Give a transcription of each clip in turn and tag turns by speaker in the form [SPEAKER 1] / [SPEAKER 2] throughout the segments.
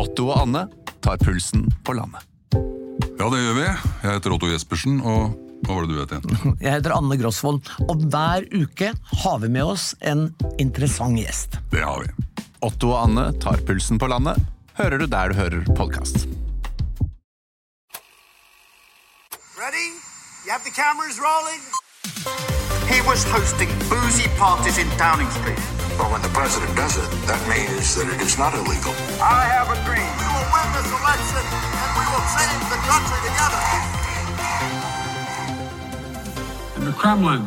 [SPEAKER 1] Otto og Anne tar pulsen på landet.
[SPEAKER 2] Ja, det gjør vi. Jeg heter Otto Jespersen, og hva var det du het igjen?
[SPEAKER 3] Jeg heter Anne Grosvold, og hver uke har vi med oss en interessant gjest.
[SPEAKER 2] Det har vi.
[SPEAKER 1] Otto og Anne tar pulsen på landet, hører du der du hører podkast.
[SPEAKER 4] Ready? You have the cameras rolling? He was hosting boozy parties in Downing Street.
[SPEAKER 5] But when the president does it, that means that it is not illegal.
[SPEAKER 4] I have a dream. We will win this election and we will change the country together.
[SPEAKER 6] And the Kremlin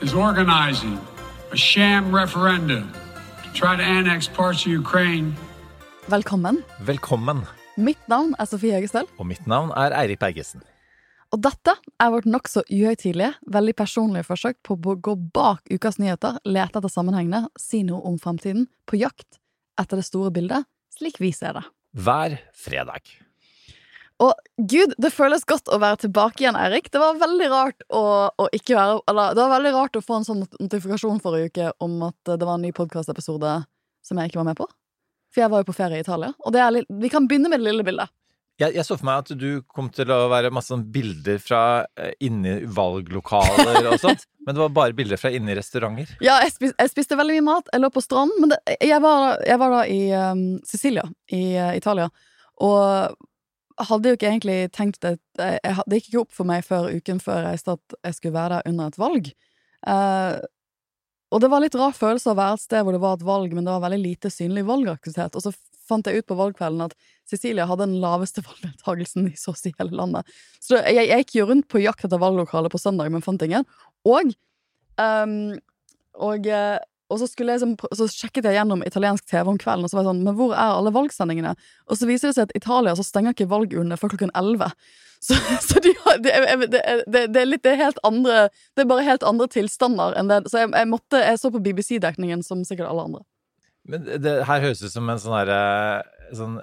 [SPEAKER 6] is organizing a sham referendum to try to annex parts of Ukraine.
[SPEAKER 7] Velkommen.
[SPEAKER 8] Velkommen.
[SPEAKER 7] Mitt navn er Sofie Høgestøl,
[SPEAKER 8] Og mitt navn er Eirik Bergesen.
[SPEAKER 7] Og dette er vårt nokså uhøytidelige, veldig personlige forsøk på å gå bak ukas nyheter, lete etter sammenhengene, si noe om fremtiden, på jakt etter det store bildet, slik vi ser det.
[SPEAKER 8] Hver fredag.
[SPEAKER 7] Og gud, det føles godt å være tilbake igjen, Eirik. Det var veldig rart å, å ikke være Eller det var veldig rart å få en sånn notifikasjon forrige uke om at det var en ny podkastepisode som jeg ikke var med på. For jeg var jo på ferie i Italia. Og det litt, vi kan begynne med det lille bildet.
[SPEAKER 8] Jeg, jeg så for meg at du kom til å være masse sånn bilder fra eh, inni valglokaler og sånt. Men det var bare bilder fra inni restauranter.
[SPEAKER 7] Ja, jeg, spis, jeg spiste veldig mye mat. Jeg lå på stranden. Men det, jeg, var, jeg var da i um, Sicilia i uh, Italia. Og hadde jo ikke egentlig tenkt det Det gikk ikke opp for meg før uken før jeg reiste at jeg skulle være der under et valg. Uh, og det var litt rar følelse å være et sted hvor det var et valg, men det var veldig lite synlig valgaktivitet. Og så fant jeg ut på valgkvelden at Sicilia hadde den laveste valgdeltakelsen i så å si hele landet. Så jeg, jeg gikk jo rundt på jakt etter valglokalet på søndag, men fant ingen. Og um, og, eh, og så, jeg, liksom så sjekket jeg gjennom italiensk TV om kvelden, og så var jeg sånn Men hvor er alle valgsendingene? Og så viser det seg at Italia så stenger ikke valgurnene før klokken 11. Så, så de det, er- det, er- det er litt det er helt andre Det er bare helt andre tilstander enn det. Så jeg, jeg måtte Jeg så på BBC-dekningen som sikkert alle andre.
[SPEAKER 8] Men det her høres ut som en sånn herre Sånn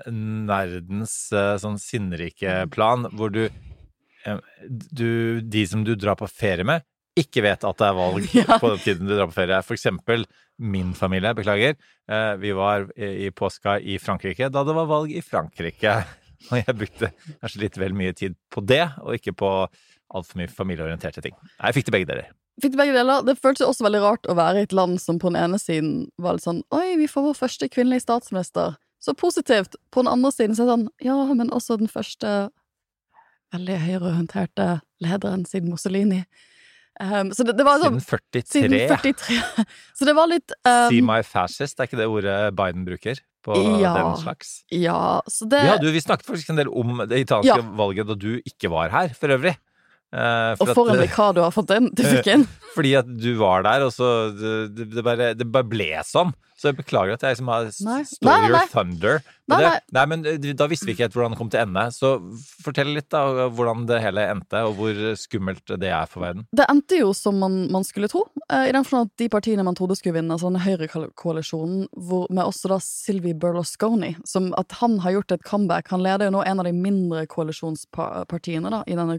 [SPEAKER 8] nerdens eh, sånn sinnrike plan, hvor du eh, Du De som du drar på ferie med, ikke vet at det er valg
[SPEAKER 7] Ja.
[SPEAKER 8] på den tiden du drar på ferie. For eksempel min familie, beklager. Eh, Vi var i i påska i Frankrike da det var valg i Frankrike. Og jeg brukte kanskje litt vel mye tid på det, og ikke på altfor mye familieorienterte ting. Jeg fikk til begge deler.
[SPEAKER 7] Fikk begge deler. Det føltes også veldig rart å være i et land som på den ene siden var litt sånn Oi, vi får vår første kvinnelige statsminister. Så positivt. På den andre siden så er det sånn Ja, men også den første veldig høyreorienterte lederen siden Mussolini. Um, så det, det var sånn
[SPEAKER 8] Siden 43.
[SPEAKER 7] Siden 43. Så det var litt um,
[SPEAKER 8] See my fascist, er ikke det ordet Biden bruker? På
[SPEAKER 7] Ja.
[SPEAKER 8] den slags?
[SPEAKER 7] Ja, så det
[SPEAKER 8] Vi, du, vi snakket faktisk en del om det italienske
[SPEAKER 7] Ja.
[SPEAKER 8] valget da du ikke var her, for øvrig. Eh,
[SPEAKER 7] Og for en
[SPEAKER 8] at,
[SPEAKER 7] vikar du har fått inn. Du fikk inn.
[SPEAKER 8] fordi at du var der, og så det, det, bare, det bare ble sånn. Så jeg beklager at jeg liksom har stole your thunder.
[SPEAKER 7] Nei,
[SPEAKER 8] det,
[SPEAKER 7] nei.
[SPEAKER 8] nei, men eh, da visste vi ikke helt hvordan det kom til ende. Så fortell litt da hvordan det hele endte, og hvor skummelt det er for verden.
[SPEAKER 7] Det endte jo som man, man skulle tro, eh, i den forstand at de partiene man trodde skulle vinne, altså den høyrekoalisjonen, med også da Sylvi Berlusconi, som at han har gjort et comeback. Han leder jo nå en av de mindre koalisjonspartiene da, i denne,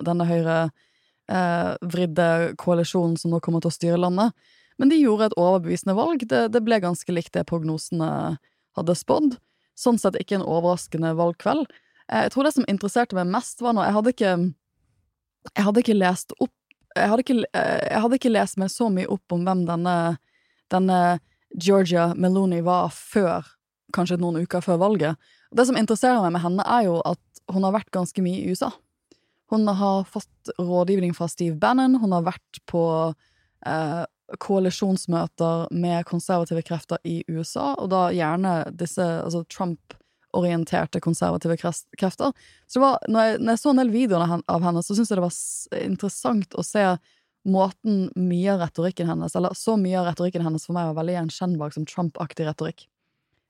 [SPEAKER 7] denne, høyrevridde høyrevridde koalisjonen som nå kommer til å styre landet. Men de gjorde et overbevisende valg. Det, det ble ganske likt det prognosene hadde spådd. Sånn sett ikke en overraskende valgkveld. Eh, Jeg tror det som interesserte meg mest, var når jeg hadde ikke Jeg hadde ikke lest opp jeg hadde, ikke, eh, jeg hadde ikke lest meg så mye opp om hvem denne, denne Georgia Meloni var før, kanskje noen uker før valget. Det som interesserer meg med henne, er jo at hun har vært ganske mye i USA. Hun har fått rådgivning fra Steve Bannon, hun har vært på eh, koalisjonsmøter med konservative krefter i USA, og da gjerne disse altså Trump-orienterte konservative krefter. Så det var, når, jeg, når jeg så en del videoer av henne, så syntes jeg det var interessant å se måten mye av retorikken hennes, eller så mye av retorikken hennes for meg var veldig gjenkjennbar som Trump-aktig retorikk.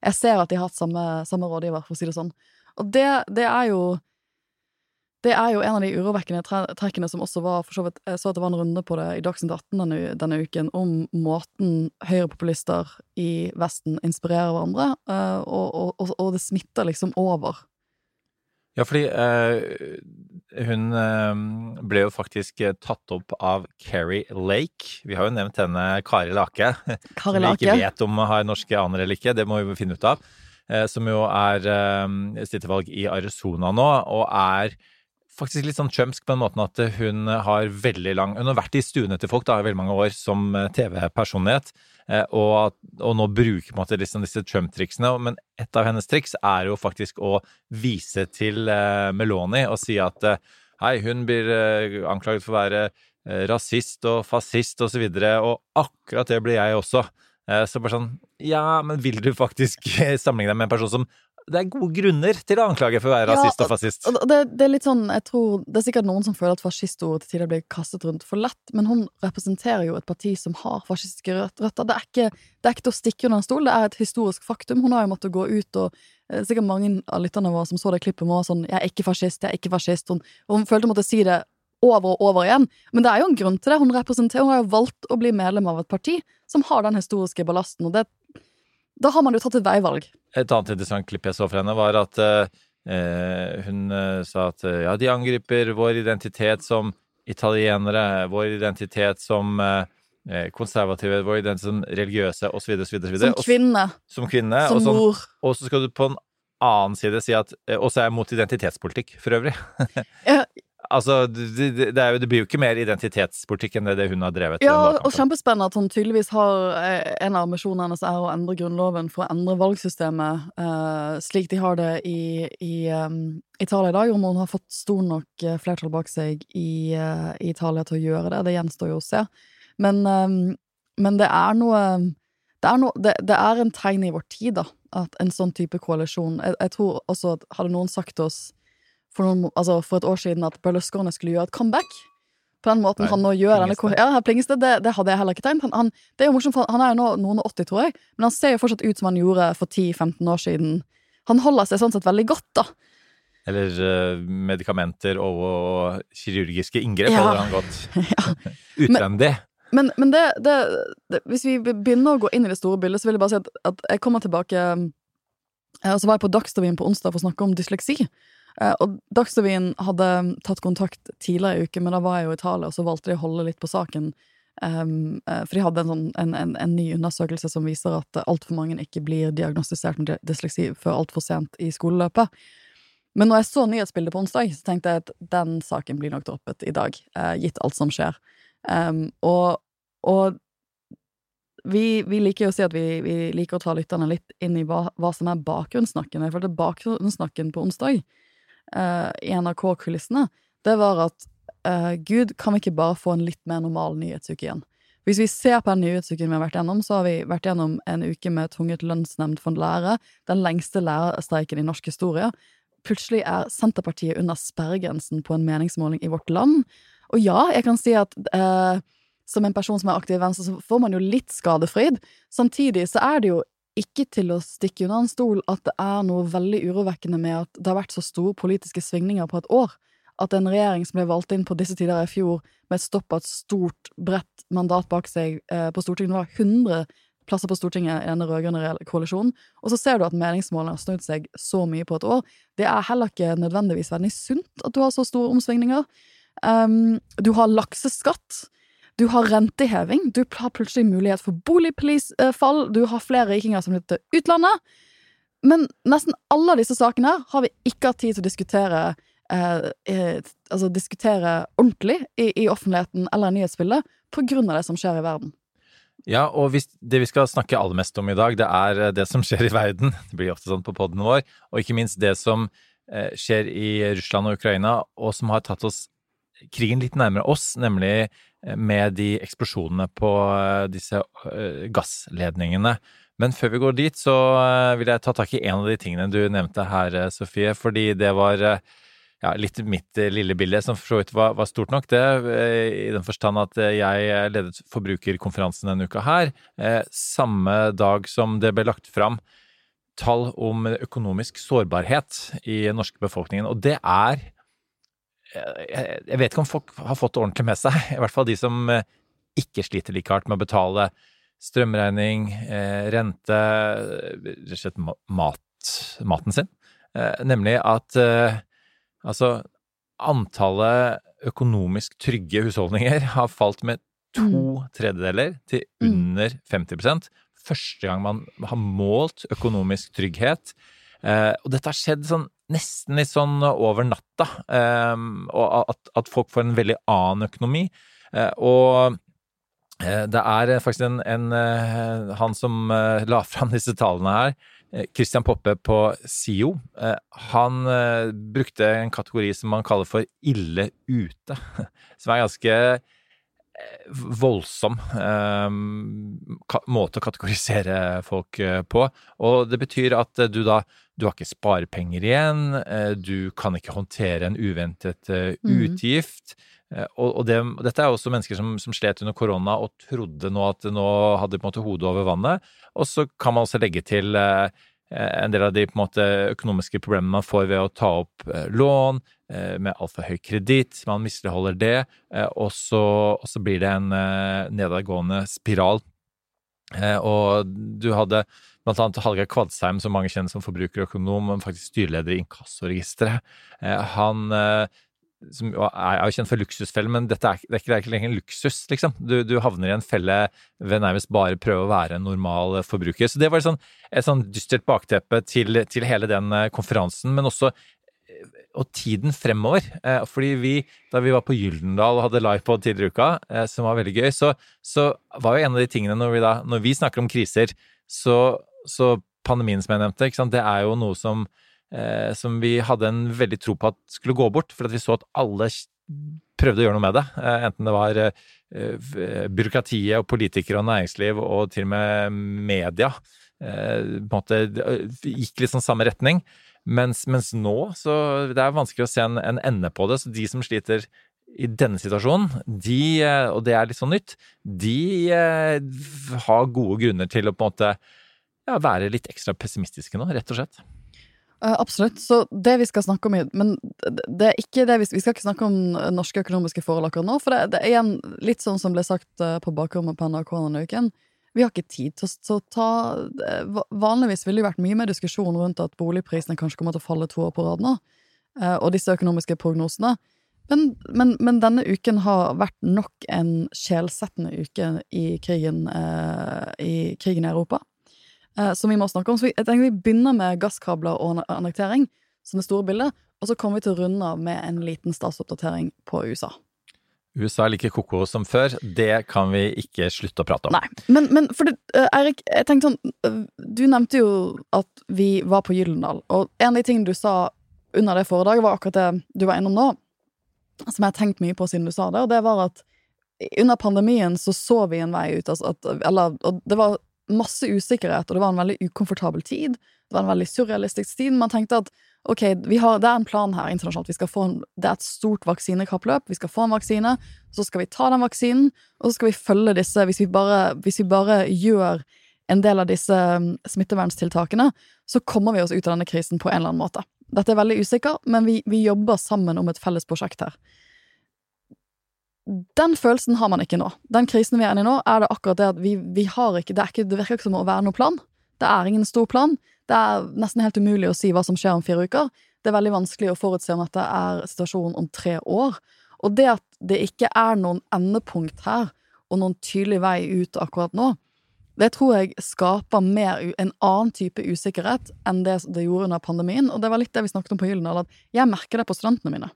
[SPEAKER 7] Jeg ser at de har hatt samme, samme rådgiver, for å si det sånn. Og det, det er jo det er jo en av de urovekkende trekkene som også var for så vidt, Jeg så at det var en runde på det i Dagsnytt 18 denne, denne uken, om måten høyrepopulister i Vesten inspirerer hverandre, eh, og, og, og, det smitter liksom over.
[SPEAKER 8] Ja, fordi eh, hun eh, ble jo faktisk tatt opp av Carrie Lake. Vi har jo nevnt henne Kari Lake.
[SPEAKER 7] Kari
[SPEAKER 8] Som vi ikke
[SPEAKER 7] Lake.
[SPEAKER 8] vet om har norske aner eller ikke, det må vi finne ut av. eh, som jo er eh, sitter valg i Arizona nå, og er faktisk litt sånn chumsk på den måten at hun har veldig lang Hun har vært i stuene til folk da, i veldig mange år som eh, TV-personlighet, eh, og, og, nå bruker måte liksom disse Trump-triksene. Men et av hennes triks er jo faktisk å vise til eh, Meloni og si at hei, hun blir anklaget for å være rasist og fascist og så videre, og akkurat det blir jeg også. Så bare sånn Ja, men vil du faktisk sammenligne deg med en person som det er gode grunner til å anklage for å være rasist og fascist.
[SPEAKER 7] Det, det, er litt sånn, jeg tror, det er sikkert noen som føler at fascistordet til tider blir kastet rundt for lett, men hun representerer jo et parti som har fascistiske røtter. Det er ikke, det er ikke til å stikke under en stol, det er et historisk faktum. Hun har jo måttet gå ut og eh, Sikkert mange av lytterne våre som så det klippet, må sånn 'Jeg er ikke fascist, jeg er ikke fascist'. Hun, hun følte hun måtte si det over og over igjen. Men det er jo en grunn til det. Hun, representerer, hun har jo valgt å bli medlem av et parti som har den historiske ballasten, og det da har man jo tatt et veivalg.
[SPEAKER 8] Et annet interessant klipp jeg så fra henne, var at eh, hun eh, sa at ja, de angriper vår identitet som italienere, vår identitet som eh, eh konservative, vår identitet som religiøse, osv., osv.
[SPEAKER 7] Som kvinne.
[SPEAKER 8] Som kvinne.
[SPEAKER 7] Som
[SPEAKER 8] og
[SPEAKER 7] mor.
[SPEAKER 8] Og så skal du på en annen side si at Og så er jeg mot identitetspolitikk, for øvrig. Altså, det, det, det, det, blir jo ikke mer identitetspolitikk enn det hun har drevet.
[SPEAKER 7] Ja, og kjempespennende at hun tydeligvis har eh, En av misjonene hennes er å endre grunnloven for å endre valgsystemet uh, slik de har det i, i um, Italia i dag. Om hun har fått stor nok flertall bak seg i, uh, i, Italia til å gjøre det, det gjenstår jo å se. Men, um, men det er noe det er, no, det, det er, en tegn i vår tid, da, at en sånn type koalisjon jeg, jeg tror også at Hadde noen sagt til oss for, noen, altså for et år siden at Berlusconi skulle gjøre et comeback. På den måten Nei, han nå gjør denne Ja, her plinges det, det, det, hadde jeg heller ikke tenkt. Han, han, det er jo morsomt, for han er jo nå noen og 80, tror jeg, men han ser jo fortsatt ut som han gjorde for 10-15 år siden. Han holder seg sånn sett veldig godt, da.
[SPEAKER 8] Eller uh, medikamenter og, og, kirurgiske inngrep ja. holder han godt. ja. Utvendig.
[SPEAKER 7] Men, men, men det, det, hvis vi begynner å gå inn i det store bildet, så vil jeg bare si at, at jeg kommer tilbake eh, Og så var jeg på Dagsrevyen på onsdag for å snakke om dysleksi. Eh, og Dagsrevyen hadde tatt kontakt tidligere i uke, men da var jeg jo i Italia, og så valgte de å holde litt på saken. Um, for de hadde en, sånn, en, en, en, ny undersøkelse som viser at altfor mange ikke blir diagnostisert med dysleksi før altfor sent i skoleløpet. Men når jeg så nyhetsbildet på onsdag, så tenkte jeg at den saken blir nok droppet i dag, uh, gitt alt som skjer. Um, og, og vi, vi, liker jo å si at vi, vi, liker å ta lytterne litt inn i hva, hva som er bakgrunnssnakken. Jeg følte bakgrunnssnakken på onsdag uh, i NRK-kulissene, det var at uh, gud, kan vi ikke bare få en litt mer normal nyhetsuke igjen? Hvis vi ser på den nyhetsuken vi har vært gjennom, så har vi vært gjennom en uke med tvunget lønnsnemnd for lærere, den lengste lærerstreiken i norsk historie. Plutselig er Senterpartiet under sperregrensen på en meningsmåling i vårt land. Og ja, jeg kan si at eh, som en person som er aktiv i Venstre, så får man jo litt skadefryd. Samtidig så er det jo ikke til å stikke under en stol at det er noe veldig urovekkende med at det har vært så store politiske svingninger på et år. At en regjering som ble valgt inn på disse tider i fjor med et stopp av et stort, bredt mandat bak seg eh, på Stortinget, det var 100 plasser på Stortinget i denne rød-grønne koalisjonen, og så ser du at meningsmålene har snudd seg så mye på et år. Det er heller ikke nødvendigvis veldig sunt at du har så store omsvingninger. Um, du har lakseskatt du har renteheving, du har plutselig mulighet for boligprisfall, du har flere rikinger som flytter utlandet. Men nesten alle disse sakene har vi ikke hatt tid til å diskutere eh, eh, altså diskutere ordentlig i, i, offentligheten eller nyhetsbildet av det som skjer i verden.
[SPEAKER 8] Ja, og hvis, det vi skal snakke aller mest om i dag, det er eh, det som skjer i verden. Det blir ofte sånn på poden vår. Og ikke minst det som eh, skjer i Russland og Ukraina, og som har tatt oss krigen litt nærmere oss, nemlig med de eksplosjonene på eh, disse eh, gassledningene. Men før vi går dit, så vil jeg ta tak i en av de tingene du nevnte her, Sofie. Fordi det var ja, litt mitt lille bilde, som for så vidt var, var, stort nok, det. I den forstand at jeg ledet forbrukerkonferansen denne uka her. Samme dag som det ble lagt fram tall om økonomisk sårbarhet i den norske befolkningen. Og det er jeg vet ikke om folk har fått det ordentlig med seg. I hvert fall de som eh, ikke sliter like hardt med å betale strømregning, eh, rente, rett og slett mat, maten sin. Eh, nemlig at altså antallet økonomisk trygge husholdninger har falt med to mm. tredjedeler til mm. under 50% første gang man har målt økonomisk trygghet. Eh, og dette har skjedd sånn nesten litt sånn over natta. Eh, og at, at, folk får en veldig annen økonomi. Eh, og eh, det er faktisk en, en eh, Han som la fram disse tallene her, Christian Poppe på SIO, han brukte en kategori som man kaller for ille ute. Som er ganske voldsom måte å kategorisere folk på. Og det betyr at du da du har ikke sparepenger igjen, eh, du kan ikke håndtere en uventet eh, mm. utgift. Mm. Og, det, dette er også mennesker som, som, slet under korona og trodde nå at nå hadde på en måte hodet over vannet. Og så kan man også legge til en del av de på en måte, økonomiske problemene man får ved å ta opp lån med altfor høy kreditt. Man misligholder det, og så, og så, blir det en nedadgående spiral. Og du hadde Blant annet Hallgeir Kvadsheim, som mange kjenner som forbrukerøkonom, men faktisk styreleder i Inkassoregisteret. Eh, han eh, som er jo kjent for luksusfellen, men dette er, det er, ikke, er lenger luksus, liksom. Du, du, havner i en felle ved nærmest bare prøve å være en normal forbruker. Så det var sånn, et sånn dystert bakteppe til, til, hele den eh, konferansen, men også og tiden fremover. Fordi vi, da vi var på Gyldendal og hadde livepod tidligere i uka, som var veldig gøy, så, så, var jo en av de tingene når vi, da, når vi snakker om kriser, så, så pandemien som jeg nevnte, det er jo noe som, eh, som vi hadde en veldig tro på at skulle gå bort, for at vi så at alle prøvde å gjøre noe med det. Eh, enten det var eh, byråkratiet og politikere og næringsliv og til og med media. Eh, på en måte gikk litt sånn samme retning. Mens, mens, nå så det er vanskelig å se en, en, ende på det. Så de som sliter i denne situasjonen, de, eh, og det er litt sånn nytt, de eh, har gode grunner til å på en måte ja, være litt ekstra pessimistiske nå, rett og slett.
[SPEAKER 7] Uh, absolutt. Så det vi skal snakke om i Men det er ikke det vi, vi skal ikke snakke om norske økonomiske forhold akkurat nå. For det, det er igjen litt sånn som ble sagt på bakrommet på NRK denne uken. Vi har ikke tid til å ta uh, Vanligvis ville det vært mye mer diskusjon rundt at boligprisene kanskje kommer til å falle to år på rad nå, og disse økonomiske prognosene. Men, men, men, denne uken har vært nok en sjelsettende uke i krigen, i krigen i Europa eh, som vi må snakke om. Så jeg tenker vi begynner med gasskabler og annektering, som det store bildet, og så kommer vi til å runde av med en liten statsoppdatering på USA.
[SPEAKER 8] USA er like koko som før, det kan vi ikke slutte å prate om.
[SPEAKER 7] Nei, men, men for det, uh, Eirik, jeg tenkte sånn uh, Du nevnte jo at vi var på Gyllendal, og en av de tingene du sa under det foredraget, var akkurat det du var innom nå, som jeg har tenkt mye på siden du sa det, og det var at under pandemien så så vi en vei ut, altså at, eller, og det var masse usikkerhet, og det var en veldig ukomfortabel tid. Det var en veldig surrealistisk tid. Man tenkte at ok, har, det er en plan her internasjonalt. Vi skal få en, det er et stort vaksinekappløp. Vi skal få en vaksine, så skal vi ta den vaksinen, og så skal vi følge disse Hvis vi bare, hvis vi bare gjør en del av disse um, smitteverntiltakene, så kommer vi oss ut av denne krisen på en eller annen måte. Dette er veldig usikkert, men vi, vi jobber sammen om et felles prosjekt her den følelsen har man ikke nå. Den krisen vi er inne i nå, er det akkurat det at vi, vi har ikke det, ikke det, virker ikke som å være noen plan. Det er ingen stor plan. Det er nesten helt umulig å si hva som skjer om fire uker. Det er veldig vanskelig å forutse om dette er situasjonen om tre år. Og det at det ikke er noen endepunkt her, og noen tydelig vei ut akkurat nå, det tror jeg skaper mer, en annen type usikkerhet enn det det gjorde under pandemien. Og det var litt det vi snakket om på Gyldendal, at jeg merker det på studentene mine.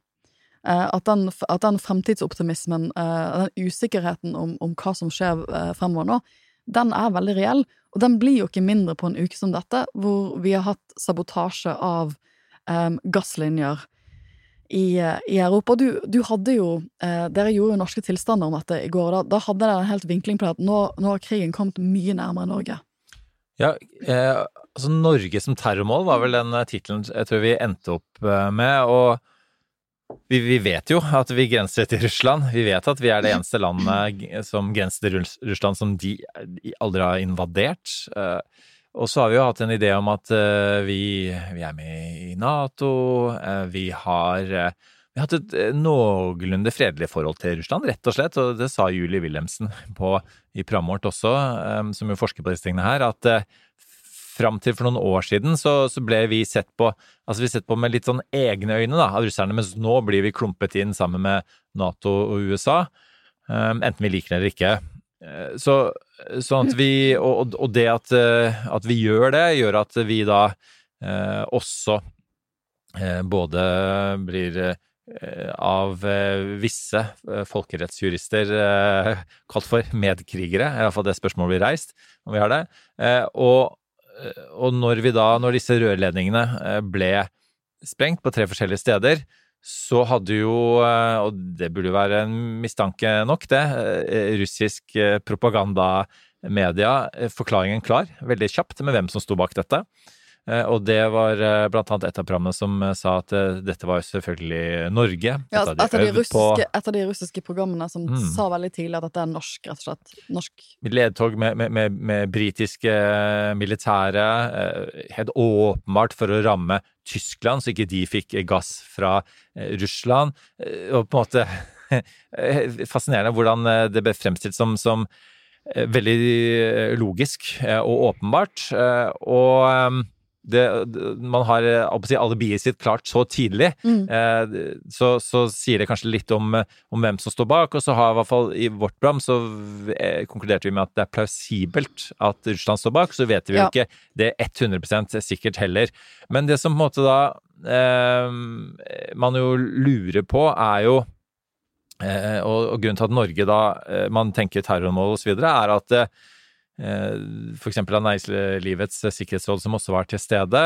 [SPEAKER 7] Eh, at den, at den fremtidsoptimismen, eh, den usikkerheten om, om, hva som skjer eh, fremover nå, den er veldig reell. Og den blir jo ikke mindre på en uke som dette, hvor vi har hatt sabotasje av um, gasslinjer i, i, Europa. Du, du hadde jo eh, Dere gjorde jo norske tilstander om dette i går. Da, da hadde dere en helt vinkling på det at nå, nå har krigen kommet mye nærmere Norge.
[SPEAKER 8] Ja, eh, altså Norge som terrormål var vel den tittelen jeg tror vi endte opp med. og vi, vi, vet jo at vi grenser til Russland. Vi vet at vi er det eneste landet som grenser til Russland som de aldri har invadert. Eh, og så har vi jo hatt en idé om at eh, vi, vi er med i Nato. Eh, vi har, vi har hatt et noenlunde fredelig forhold til Russland, rett og slett. Og det sa Julie Wilhelmsen på, i vårt også, som jo forsker på disse tingene her, at fram til for noen år siden så, så, ble vi sett på altså vi sett på med litt sånn egne øyne da, av russerne, mens nå blir vi klumpet inn sammen med Nato og USA, um, enten vi liker det eller ikke. Uh, så Sånn at vi, og, og det at, eh, at vi gjør det, gjør at vi da eh, også eh, både blir eh, av eh, visse eh, folkerettsjurister eh, kalt for medkrigere, i hvert fall det spørsmålet blir reist, om vi har det. Eh, og, og når vi da, når disse rørledningene eh, ble sprengt på tre forskjellige steder, så hadde jo, eh, og det burde jo være en mistanke nok, det, eh, russisk eh, propagandamedia eh, forklaringen klar, veldig kjapt, med hvem som sto bak dette. Eh, Og det var eh, blant annet et av programmene som eh, sa at dette var jo selvfølgelig Norge.
[SPEAKER 7] Ja,
[SPEAKER 8] altså,
[SPEAKER 7] et, av de russiske, et av de russiske programmene som
[SPEAKER 8] Mm.
[SPEAKER 7] sa veldig tidlig at dette er norsk, rett og slett. Norsk.
[SPEAKER 8] ledtog med, med, med, med britiske militære, helt åpenbart for å ramme Tyskland, så ikke de fikk gass fra Russland. Og på en måte fascinerende hvordan det ble fremstilt som, som veldig logisk og åpenbart. Og det, man har eh, si, alibiet sitt klart så tidlig,
[SPEAKER 7] Mm.
[SPEAKER 8] eh, så, så sier det kanskje litt om, eh, om hvem som står bak. Og så har i hvert fall i vårt program så eh, konkluderte vi med at det er plausibelt at Russland står bak. Så vet vi jo
[SPEAKER 7] Ja.
[SPEAKER 8] ikke det er 100% sikkert heller. Men det som på en måte da eh, man jo lurer på, er jo eh, og, og grunnen til at Norge da man tenker terrormål osv., er at eh, eksempel av Næringslivets sikkerhetsråd, som også var til stede,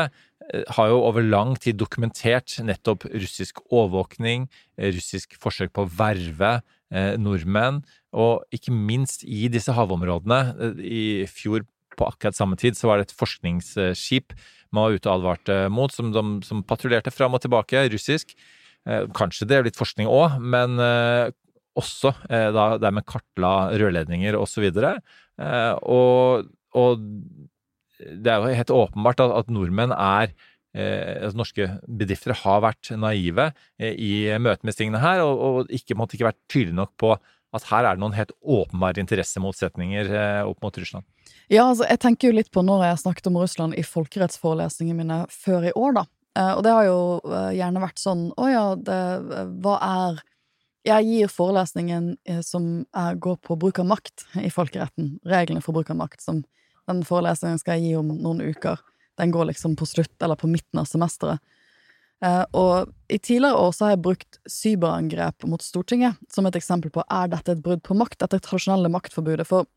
[SPEAKER 8] eh, har jo over lang tid dokumentert nettopp russisk overvåkning, eh, russisk forsøk på å verve nordmenn, og ikke minst i disse havområdene. I fjor på akkurat samme tid så var det et forskningsskip man var ute og advarte mot, som, de, som patruljerte fram og tilbake, russisk. Kanskje det er litt forskning òg, men også eh, da det med kartla rørledninger osv. Eh, og, og det er jo helt åpenbart at, at nordmenn er eh, at norske bedrifter har vært naive eh, i møte med tingene her, og, og ikke, måtte ikke vært tydelige nok på at her er det noen helt åpenbare interessemotsetninger eh, opp mot Russland.
[SPEAKER 7] Ja, altså, jeg tenker jo litt på når jeg snakket om Russland i folkerettsforelesningene mine før i år, da. Eh, og det har jo eh, gjerne vært sånn Å ja, det, hva er Jeg gir forelesningen eh, som går på bruk av makt i folkeretten. Reglene for bruk av makt. Som den forelesningen skal jeg gi om noen uker. Den går liksom på slutt, eller på midten av semesteret. Eh, og i tidligere år så har jeg brukt cyberangrep mot Stortinget som et eksempel på er dette et brudd på makt, etter tradisjonelle maktforbudet. For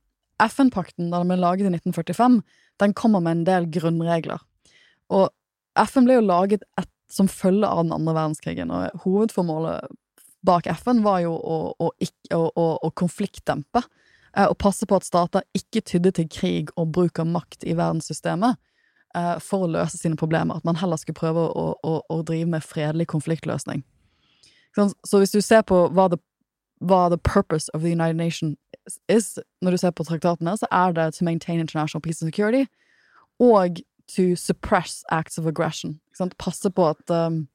[SPEAKER 7] FN-pakten, da den ble laget i 1945, den kommer med en del grunnregler. Og FN ble jo laget et, som følge av den andre verdenskrigen, og hovedformålet bak FN var jo å, å, å, å, konfliktdempe. eh, Og passe på at stater ikke tydde til krig og bruk av makt i verdenssystemet eh, for å løse sine problemer. At man heller skulle prøve å, å, å drive med fredelig konfliktløsning. Så hvis du ser på hva the, hva the purpose of the United Nations is, når du ser på traktatene, så er det to maintain international peace and security og to suppress acts of aggression. Passe på at um,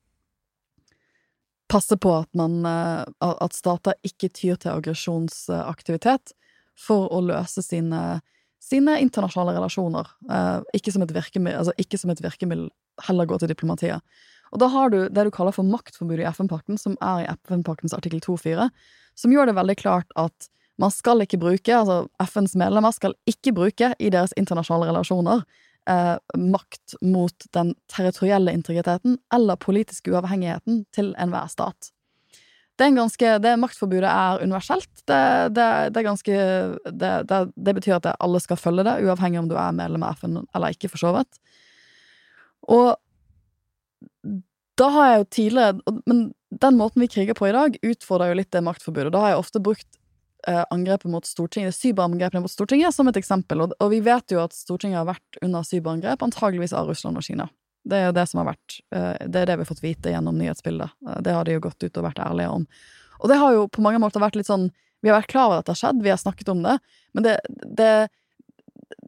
[SPEAKER 7] Passe på at man eh, At stater ikke tyr til aggresjonsaktivitet for å løse sine, sine internasjonale relasjoner. Eh, ikke, som altså ikke som et virkemiddel, heller gå til diplomatiet. Og da har du det du kaller for maktforbudet i FN-pakten, som er i FN-paktens artikkel 2-4, som gjør det veldig klart at man skal ikke bruke, altså FNs medlemmer skal ikke bruke i deres internasjonale relasjoner eh, makt mot den territorielle integriteten eller politiske uavhengigheten til enhver stat. Det, er en ganske, det maktforbudet er universelt. Det, det, det ganske betyr at alle skal følge det, uavhengig om du er medlem av FN eller ikke, for så vidt. Og da har jeg jo tidligere Men den måten vi kriger på i dag, utfordrer jo litt det maktforbudet. Da har jeg ofte brukt angrepet mot Stortinget, cyberangrepene mot Stortinget, som et eksempel. Og, vi vet jo at Stortinget har vært under cyberangrep, antageligvis av Russland og Kina. Det er jo det som har vært eh, Det er det vi har fått vite gjennom nyhetsbildet. Eh, Det har de jo gått ut og vært ærlige om. Og det har jo på mange måter vært litt sånn Vi har vært klar over at det har skjedd, vi har snakket om det, men det, det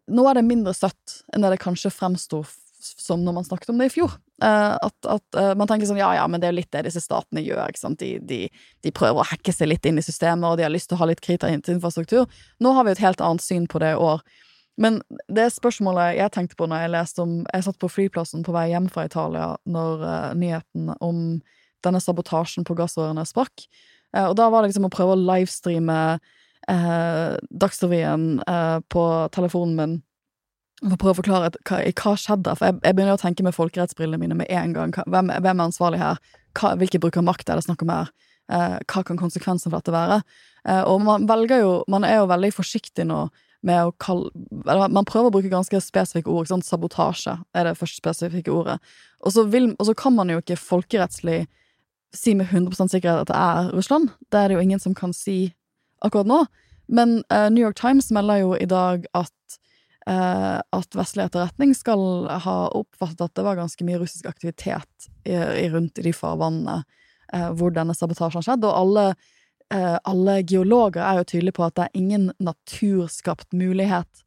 [SPEAKER 7] Nå er det mindre søtt enn det det kanskje fremsto som når man snakket om det i fjor. Eh, at, at eh, man tenker sånn ja ja, men det er jo litt det disse statene gjør. ikke sant? De, de, de prøver å hacke seg litt inn i systemet, og de har lyst til å ha litt kritisk infrastruktur. Nå har vi et helt annet syn på det i år. Men det spørsmålet jeg tenkte på når jeg leste om Jeg satt på flyplassen på vei hjem fra Italia når uh, nyheten om denne sabotasjen på gassrørene sprakk. Uh, og da var det liksom å prøve å livestreame uh, Dagsrevyen på telefonen min for å prøve å forklare hva, hva skjedde. For jeg, jeg begynner å tenke med folkerettsbrillene mine med en gang. Hvem, hvem er ansvarlig her? Hva, hvilke bruk av makt er det snakk om her? Eh, hva kan konsekvensen for dette være? Eh, og man velger jo Man er jo veldig forsiktig nå med å kalle eller Man prøver å bruke ganske spesifikke ord. Ikke sant? Sabotasje er det første spesifikke ordet. Og så, vil, og så kan man jo ikke folkerettslig si med 100% sikkerhet at det er Russland. Det er det jo ingen som kan si akkurat nå. Men eh, New York Times melder jo i dag at at vestlig etterretning skal ha oppfattet at det var ganske mye russisk aktivitet i, i rundt i de farvannene eh, hvor denne sabotasjen skjedde, og alle, eh, alle geologer er jo tydelige på at det er ingen naturskapt mulighet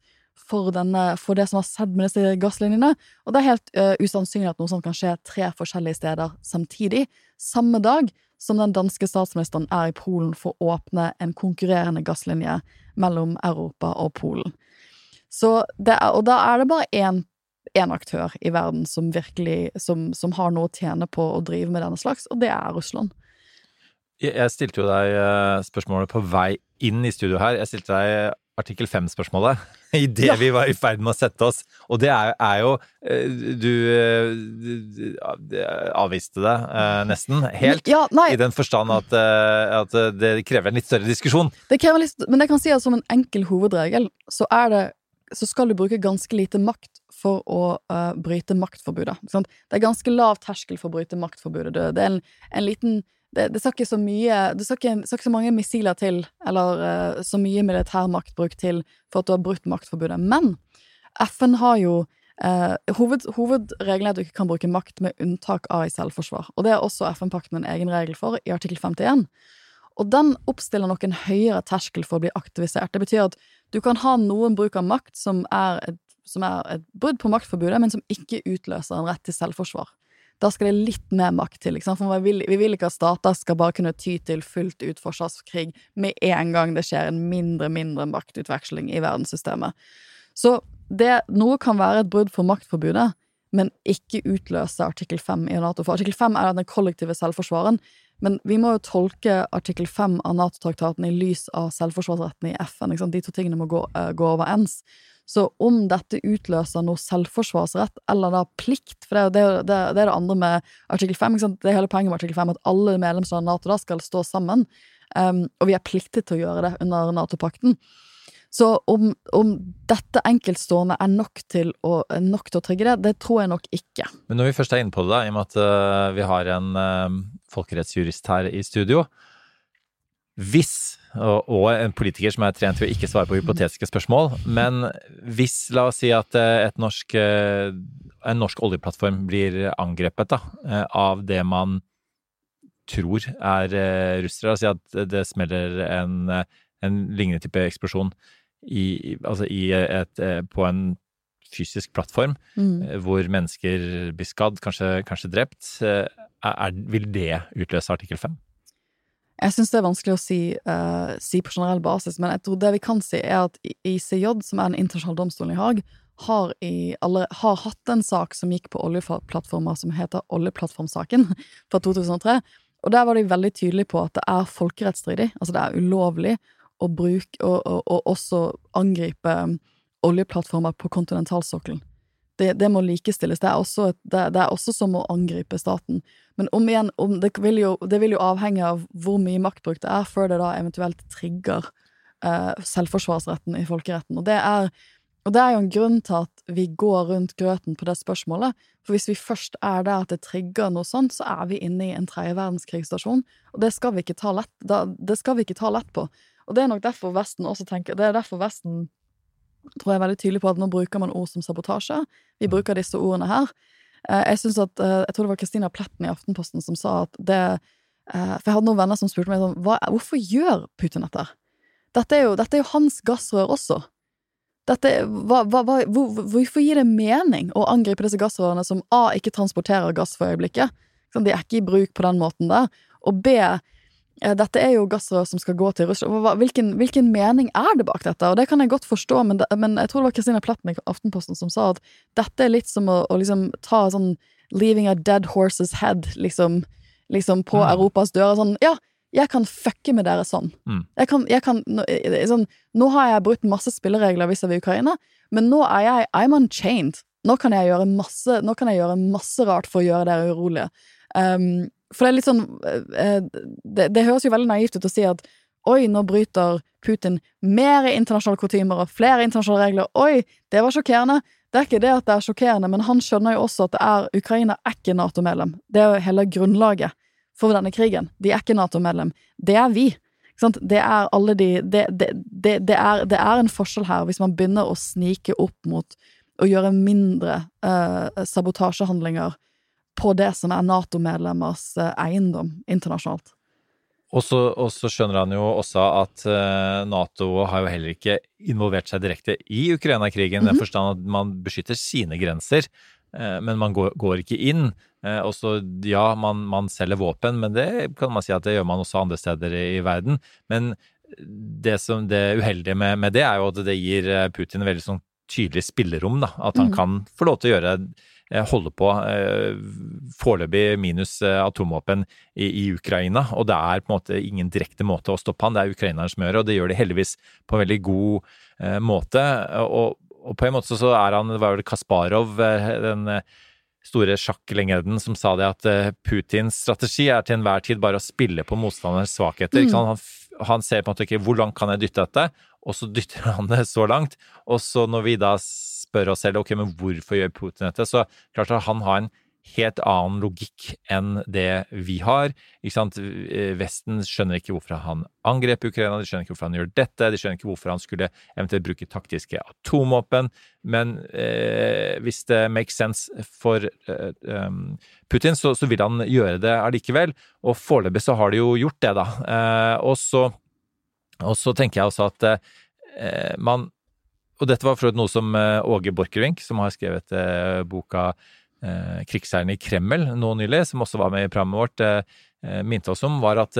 [SPEAKER 7] for, denne, for det som har skjedd med disse gasslinjene, og det er helt uh, usannsynlig at noe sånt kan skje tre forskjellige steder samtidig, samme dag som den danske statsministeren er i Polen for å åpne en konkurrerende gasslinje mellom Europa og Polen. Så det er, og da er det bare én én aktør i verden som virkelig som, som, har noe å tjene på å drive med denne slags, og det er Russland.
[SPEAKER 8] Jeg stilte jo deg eh, spørsmålet på vei inn i studio her. Jeg stilte deg artikkel 5-spørsmålet idet ja. vi var i ferd med å sette oss. Og det er, er jo du, Du, eh, avviste det nesten helt, ja, i den forstand at, at, det krever en litt større diskusjon.
[SPEAKER 7] Det krever litt, men jeg kan si at som en enkel hovedregel så er det så skal du bruke ganske lite makt for å uh, bryte maktforbudet. Det er ganske lav terskel for å bryte maktforbudet. Det, det er en, en liten det, det, skal ikke så mye Det skal ikke, skal ikke så mange missiler til, eller uh, så mye militær maktbruk til, for at du har brutt maktforbudet. Men FN har jo uh, hoved, Hovedregelen er at du ikke kan bruke makt med unntak av i selvforsvar. Og det er også FN-pakten en egen regel for, i artikkel 51. Og den oppstiller nok en høyere terskel for å bli aktivisert. Det betyr at du kan ha noen bruk av makt som er et, som er et brudd på maktforbudet, men som ikke utløser en rett til selvforsvar. Da skal det litt mer makt til. For vi vil, vi vil, ikke at stater skal bare kunne ty til fullt ut forsvarskrig med en gang det skjer en mindre, mindre maktutveksling i verdenssystemet. Så det, noe kan være et brudd for maktforbudet, men ikke utløse artikkel 5 i Nato. For artikkel 5 er den kollektive selvforsvaren, men vi må jo tolke artikkel 5 av Nato-traktaten i lys av selvforsvarsretten i FN. De to tingene må gå, uh, gå overens. Så om dette utløser noe selvforsvarsrett, eller da plikt For det er jo det, det, er det andre med artikkel 5. Det er hele poenget med artikkel 5 at alle medlemsland av Nato da skal stå sammen. Um, og vi er pliktet til å gjøre det under Nato-pakten. Så om, om, dette enkeltstående er nok til, å, nok til, å, trigge det, det tror jeg nok ikke.
[SPEAKER 8] Men når vi først er inne på det, da, i og med at uh, vi har en uh, folkerettsjurist her i studio Hvis, og, og, en politiker som er trent til å ikke svare på hypotetiske spørsmål, men hvis, la oss si at uh, norsk, en norsk oljeplattform blir angrepet da, av det man tror er russere, oss si at det smeller en, en lignende type eksplosjon i, altså i et, eh, på en fysisk plattform mm. Eh, hvor mennesker blir skadd, kanskje, kanskje drept, eh, er, vil det utløse artikkel 5?
[SPEAKER 7] Jeg syns det er vanskelig å si, uh, si, på generell basis, men jeg tror det vi kan si, er at ICJ, som er den internasjonale domstolen i Haag, har, i, eller, har, hatt en sak som gikk på oljeplattformer som heter Oljeplattformsaken fra 2003. Og der var de veldig tydelige på at det er folkerettsstridig, altså det er ulovlig å bruke og, og, og, også angripe oljeplattformer på kontinentalsokkelen. Det, det, må likestilles. Det er, også, det, det er, også, som å angripe staten. Men om igjen, om vil jo, det, vil jo, avhenge av hvor mye maktbruk det er, før det da eventuelt trigger eh, selvforsvarsretten i folkeretten. Og det, er, og det er jo en grunn til at vi går rundt grøten på det spørsmålet. For hvis vi først er der at det trigger noe sånt, så er vi inne i en tredje verdenskrigssstasjon. Og det skal vi ikke ta lett, da, det skal vi ikke ta lett på. Og det er nok derfor Vesten også tenker Det er derfor Vesten tror jeg er veldig tydelig på at nå bruker man ord som sabotasje. Vi bruker disse ordene her. Eh, jeg synes at, eh, jeg tror det var Kristina Pletten i Aftenposten som sa at det eh, For jeg hadde noen venner som spurte meg sånn hva, Hvorfor gjør Putin dette? Dette er jo, dette er jo hans gassrør også. Dette, hva, hva, hvor, hvorfor gir det mening å angripe disse gassrørene som A. ikke transporterer gass for øyeblikket? De er ikke i bruk på den måten der. Og B. Eh, dette er jo gassrør som skal gå til Russland. Hvilken, hvilken, mening er det bak dette? Og det kan jeg godt forstå, men, det, men jeg tror det var Kristina Pletten i Aftenposten som sa at dette er litt som å, å liksom ta sånn 'leaving a dead horse's head' liksom, liksom på mm. Europas dører. Sånn, ja, jeg kan fucke med dere sånn.
[SPEAKER 8] Mm.
[SPEAKER 7] Jeg kan, jeg kan sånn, nå har jeg brutt masse spilleregler vis-à-vis Ukraina, men nå er jeg I'm unchained. Nå kan jeg gjøre masse, nå kan jeg gjøre masse rart for å gjøre dere urolige. Um, for det er litt sånn eh, det, det høres jo veldig naivt ut å si at oi, nå bryter Putin mer internasjonale kutymer og flere internasjonale regler. Oi, det var sjokkerende. Det er ikke det at det er sjokkerende, men han skjønner jo også at det er Ukraina er ikke Nato-medlem. Det er jo hele grunnlaget for denne krigen. De er ikke Nato-medlem. Det er vi. Det er alle de det, det, det, er, det er en forskjell her, hvis man begynner å snike opp mot å gjøre mindre eh, sabotasjehandlinger på det som er Nato-medlemmers eh, eiendom internasjonalt.
[SPEAKER 8] Og så, og så skjønner han jo også at eh, Nato har jo heller ikke involvert seg direkte i Ukraina-krigen, i den forstand at man beskytter sine grenser, eh, men man går, går ikke inn. Og så, ja, man, man selger våpen, men det kan man si at det gjør man også andre steder i, i verden. Men det, som, det uheldige med, med det er jo at det gir Putin veldig sånn tydelig spillerom, da. At han
[SPEAKER 7] mm.
[SPEAKER 8] kan få lov til å gjøre eh, holde på eh, foreløpig minus eh, atomvåpen i, i Ukraina, og det er på en måte ingen direkte måte å stoppe han, det er ukraineren som gjør det, og det gjør de heldigvis på en veldig god eh, måte. Og, og på en måte så er han, det var vel Kasparov, den store sjakklegenden, som sa det at Putins strategi er til enhver tid bare å spille på motstanderens svakheter. Sant? Han, han ser på en måte ikke hvor langt kan jeg dytte dette, og så dytter han det så langt. Og så når vi da spør oss selv ok, men hvorfor gjør Putin dette, så klart at han har en helt annen logikk enn det vi har. Ikke sant? Eh, Vesten skjønner ikke hvorfor han angrep Ukraina, de skjønner ikke hvorfor han gjør dette, de skjønner ikke hvorfor han skulle eventuelt bruke taktiske atomvåpen. Men eh, hvis det makes sense for eh, um, Putin, så, så vil han gjøre det allikevel. Og foreløpig så har de jo gjort det, da. Eh, og så tenker jeg også at eh, man Og dette var for noe som eh, Åge Borchgrevink, som har skrevet eh, boka eh, 'Krigsherren i Kreml' nå nylig, som også var med i programmet vårt, minte oss om, var at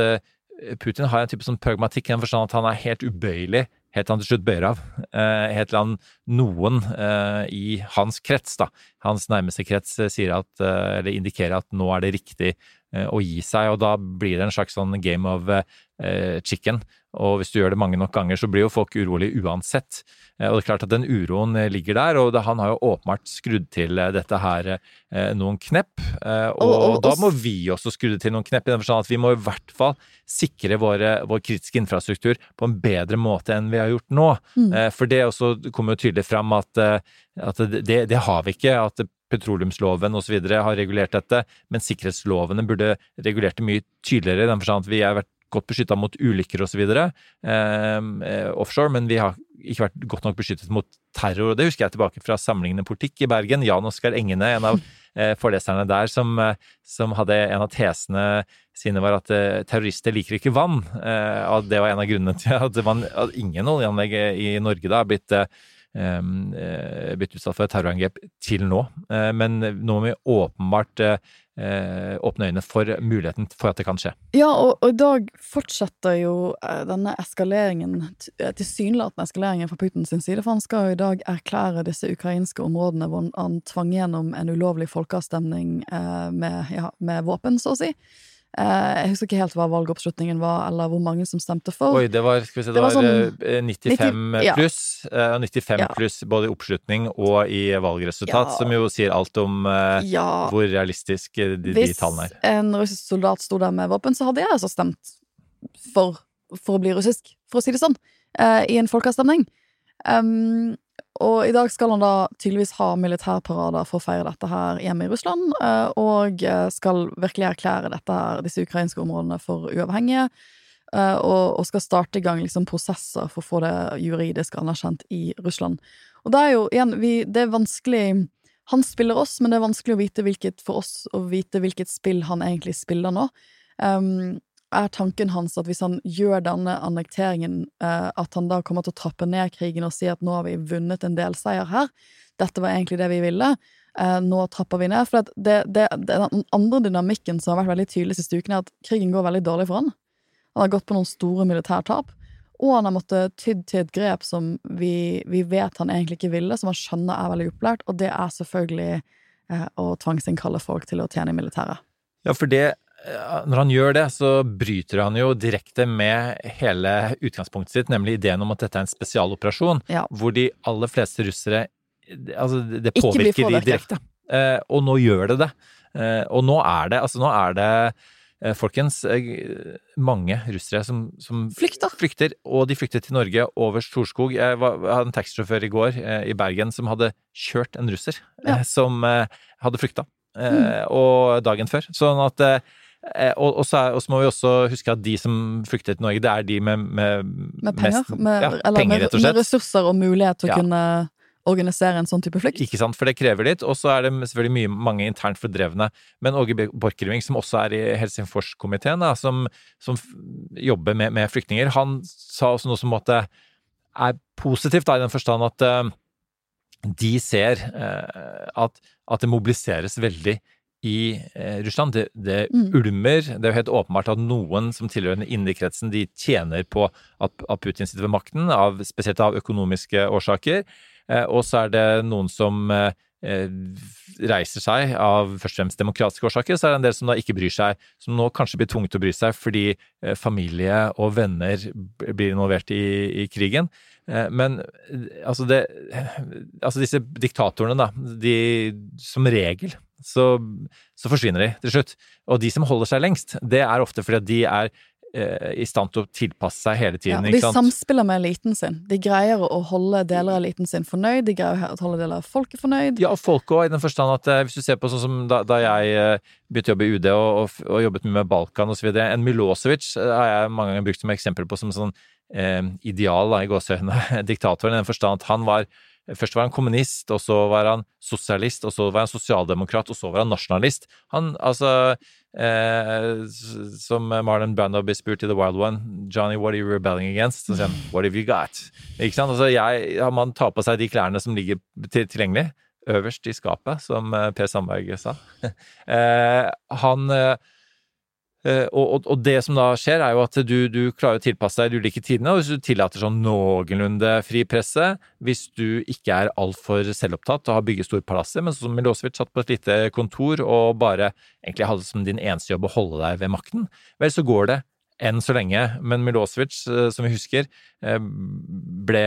[SPEAKER 8] Putin har en type sånn pragmatikk i den forstand at han er helt ubøyelig helt til han til slutt bøyer av. Helt til han noen i hans krets, da, hans nærmeste krets, sier at, eller indikerer at nå er det riktig å gi seg, og da blir det en slags sånn game of chicken. Og hvis du gjør det mange nok ganger, så blir jo folk urolige uansett. Eh, Og det er klart at den uroen eh, ligger der, og det, han har jo åpenbart skrudd til eh, dette her eh, noen knepp. eh, Og,
[SPEAKER 7] Og- og-
[SPEAKER 8] da må vi også skru det til noen knepp, i den forstand at vi må i hvert fall sikre våre, vår kritiske infrastruktur på en bedre måte enn vi har gjort nå. Eh, For det også kommer jo tydelig fram at, eh, at det, det har vi ikke. at petroleumsloven osv. har regulert dette, men sikkerhetslovene burde regulert det mye tydeligere, i den forstand at vi har vært godt beskytta mot ulykker osv. Eh, offshore, men vi har ikke vært godt nok beskyttet mot terror. og Det husker jeg tilbake fra samlingene politikk i Bergen. Jan Oskar Engene, en av eh, foreleserne der, som, eh, som hadde en av tesene sine var at eh, terrorister liker ikke vann. Eh, og det var en av grunnene til at, var, at ingen oljeanlegg i Norge da har blitt eh, blitt utsatt for et terrorangrep til nå. Eh, Men nå må vi åpenbart eh, åpne øynene for muligheten for at det kan skje.
[SPEAKER 7] Ja, og, og i dag fortsetter jo eh, denne eskaleringen, tilsynelatende eskaleringen fra Putins side, for han skal jo i dag erklære disse ukrainske områdene hvor han- tvang gjennom en ulovlig folkeavstemning med, ja, med våpen, så å si. Eh, jeg husker ikke helt hva valgoppslutningen var, eller hvor mange som stemte for.
[SPEAKER 8] Oi, det var, skal vi se, det
[SPEAKER 7] Det var sånn
[SPEAKER 8] eh, 95
[SPEAKER 7] 90 ja.
[SPEAKER 8] pluss. eh, 95
[SPEAKER 7] Ja.
[SPEAKER 8] pluss både i oppslutning og i valgresultat,
[SPEAKER 7] Ja.
[SPEAKER 8] som jo sier alt om eh,
[SPEAKER 7] Ja,
[SPEAKER 8] hvor realistisk de, de, de
[SPEAKER 7] hvis
[SPEAKER 8] tallene er.
[SPEAKER 7] en russisk soldat sto der med våpen, så hadde jeg altså stemt for, for å bli russisk, for å si det sånn, eh, i en folkeavstemning. Um, og i dag skal han da tydeligvis ha militærparader for å feire dette her hjemme i Russland, eh, og eh, skal virkelig erklære dette her, disse ukrainske områdene for uavhengige, eh, og, og skal starte i gang liksom prosesser for å få det juridisk anerkjent i Russland. Og det er jo igjen, vi, det er vanskelig han spiller oss, men det er vanskelig å vite hvilket, for oss å vite hvilket spill han egentlig spiller nå. Um, er tanken hans at hvis han gjør denne annekteringen, eh, at han da kommer til å trappe ned krigen og si at nå har vi vunnet en delseier her, dette var egentlig det vi ville, eh, nå trapper vi ned. For det, det, det, den andre dynamikken som har vært veldig tydelig siste uken, er at krigen går veldig dårlig for han. Han har gått på noen store militærtap, og han har måttet tydd til et grep som vi, vi vet han egentlig ikke ville, som han skjønner er veldig opplært, og det er selvfølgelig eh, å tvangsinnkalle folk til å tjene i militæret.
[SPEAKER 8] Ja, for det når han gjør det, så bryter han jo direkte med hele utgangspunktet sitt, nemlig ideen om at dette er en spesialoperasjon,
[SPEAKER 7] Ja.
[SPEAKER 8] hvor de aller fleste russere Altså, det påvirker de direkte. Eh, og nå gjør det det. Eh, og nå er det Altså, nå er det eh, Folkens, eh, mange russere som, som
[SPEAKER 7] Flykter.
[SPEAKER 8] flykter, og de flyktet til Norge over Storskog. Jeg, var, jeg hadde en taxisjåfør i går eh, i Bergen som hadde kjørt en russer
[SPEAKER 7] Ja.
[SPEAKER 8] eh, som eh, hadde flykta, Mm. og dagen før. Sånn at eh, og, og, så er, og så må vi også huske at de som flykter til Norge, det er de med, med,
[SPEAKER 7] Med penger.
[SPEAKER 8] mest
[SPEAKER 7] med,
[SPEAKER 8] ja,
[SPEAKER 7] eller
[SPEAKER 8] penger, rett og slett.
[SPEAKER 7] med ressurser og mulighet til å kunne organisere en sånn type flukt.
[SPEAKER 8] Ikke sant, for det krever litt. Og så er det selvfølgelig mye, mange internt fordrevne. Men Åge Borchgrevink, som også er i Helsingforskomiteen, som, som jobber med, med flyktninger, han sa også noe som måtte er positivt, da, i den forstand at uh, de ser uh, at, at det mobiliseres veldig i eh, Russland. Det, det
[SPEAKER 7] Mm.
[SPEAKER 8] ulmer. Det er jo helt åpenbart at noen som tilhører den indre kretsen, de tjener på at, at Putin sitter ved makten, av, spesielt av økonomiske årsaker. Eh, og så er det noen som eh, eh, reiser seg av først og fremst demokratiske årsaker, så er det en del som da ikke bryr seg, som nå kanskje blir tvunget til å bry seg fordi eh, familie og venner blir involvert i, i krigen. Eh, Men altså det Altså disse diktatorene, da, de som regel så, så forsvinner de til slutt. Og de som holder seg lengst, det er ofte fordi at de er eh, i stand til å tilpasse seg hele
[SPEAKER 7] Ja,
[SPEAKER 8] tiden.
[SPEAKER 7] og de samspiller med eliten sin. De greier å holde deler av eliten sin fornøyd, de greier å holde deler av folket fornøyd.
[SPEAKER 8] Ja, og folk òg, i den forstand at eh, hvis du ser på sånn som da, da jeg eh, begynte å jobbe i UD og, og, og jobbet mye med Balkan osv. En Milosevic har jeg mange ganger brukt som eksempel på som sånn eh, ideal da, i gåseøynene. Diktatoren i den forstand at han var Først var han kommunist, og så var han sosialist, og så var han sosialdemokrat, og så var han nasjonalist. Han, altså eh, Som Marlon Brando blir spurt i The Wild One, 'Johnny, what are you rebelling against?' Så sier han 'What have you got?' Ikke sant? Altså, jeg, man tar på seg de klærne som ligger til, tilgjengelig, øverst i skapet, som eh, Per Sandberg sa. eh, han Eh, og, og, og det som da skjer, er jo at du, du klarer å tilpasse deg de ulike tidene. Og hvis du tillater sånn noenlunde fri presse, hvis du ikke er altfor selvopptatt og har bygget store palasser, men sånn som Milosevic satt på et lite kontor og bare egentlig hadde som din eneste jobb å holde deg ved makten, vel, så går det enn så lenge. Men Milosevic, eh, som vi husker, eh, ble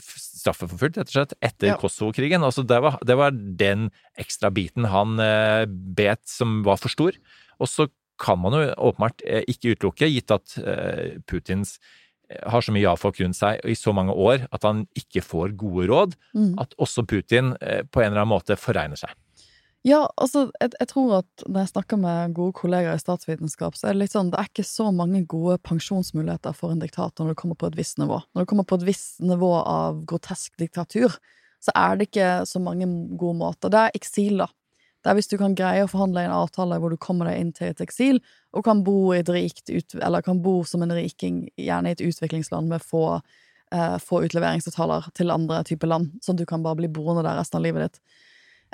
[SPEAKER 8] straffeforfulgt, rett og slett, etter
[SPEAKER 7] Ja.
[SPEAKER 8] Kosovo-krigen. Altså, det, var, det var den ekstra biten han eh, bet som var for stor. Og så kan man jo åpenbart eh, ikke utelukke, gitt at eh, Putins eh, har så mye ja-folk rundt seg i så mange år at han ikke får gode råd,
[SPEAKER 7] Mm.
[SPEAKER 8] at også Putin på en eller annen måte foregner seg.
[SPEAKER 7] Ja, altså, jeg, jeg tror at når jeg snakker med gode kollegaer i statsvitenskap, så er det litt sånn, det er ikke så mange gode pensjonsmuligheter for en diktator når du kommer på et visst nivå. Når du kommer på et visst nivå av grotesk diktatur, så er det ikke så mange gode måter. Det er eksil, da. Det er hvis du kan greie å forhandle en avtale hvor du kommer deg inn til et eksil, og kan bo rikt kan bo som en riking, gjerne i et utviklingsland med få, eh, få utleveringsavtaler til andre typer land, sånn at du kan bare bli boende der resten av livet ditt.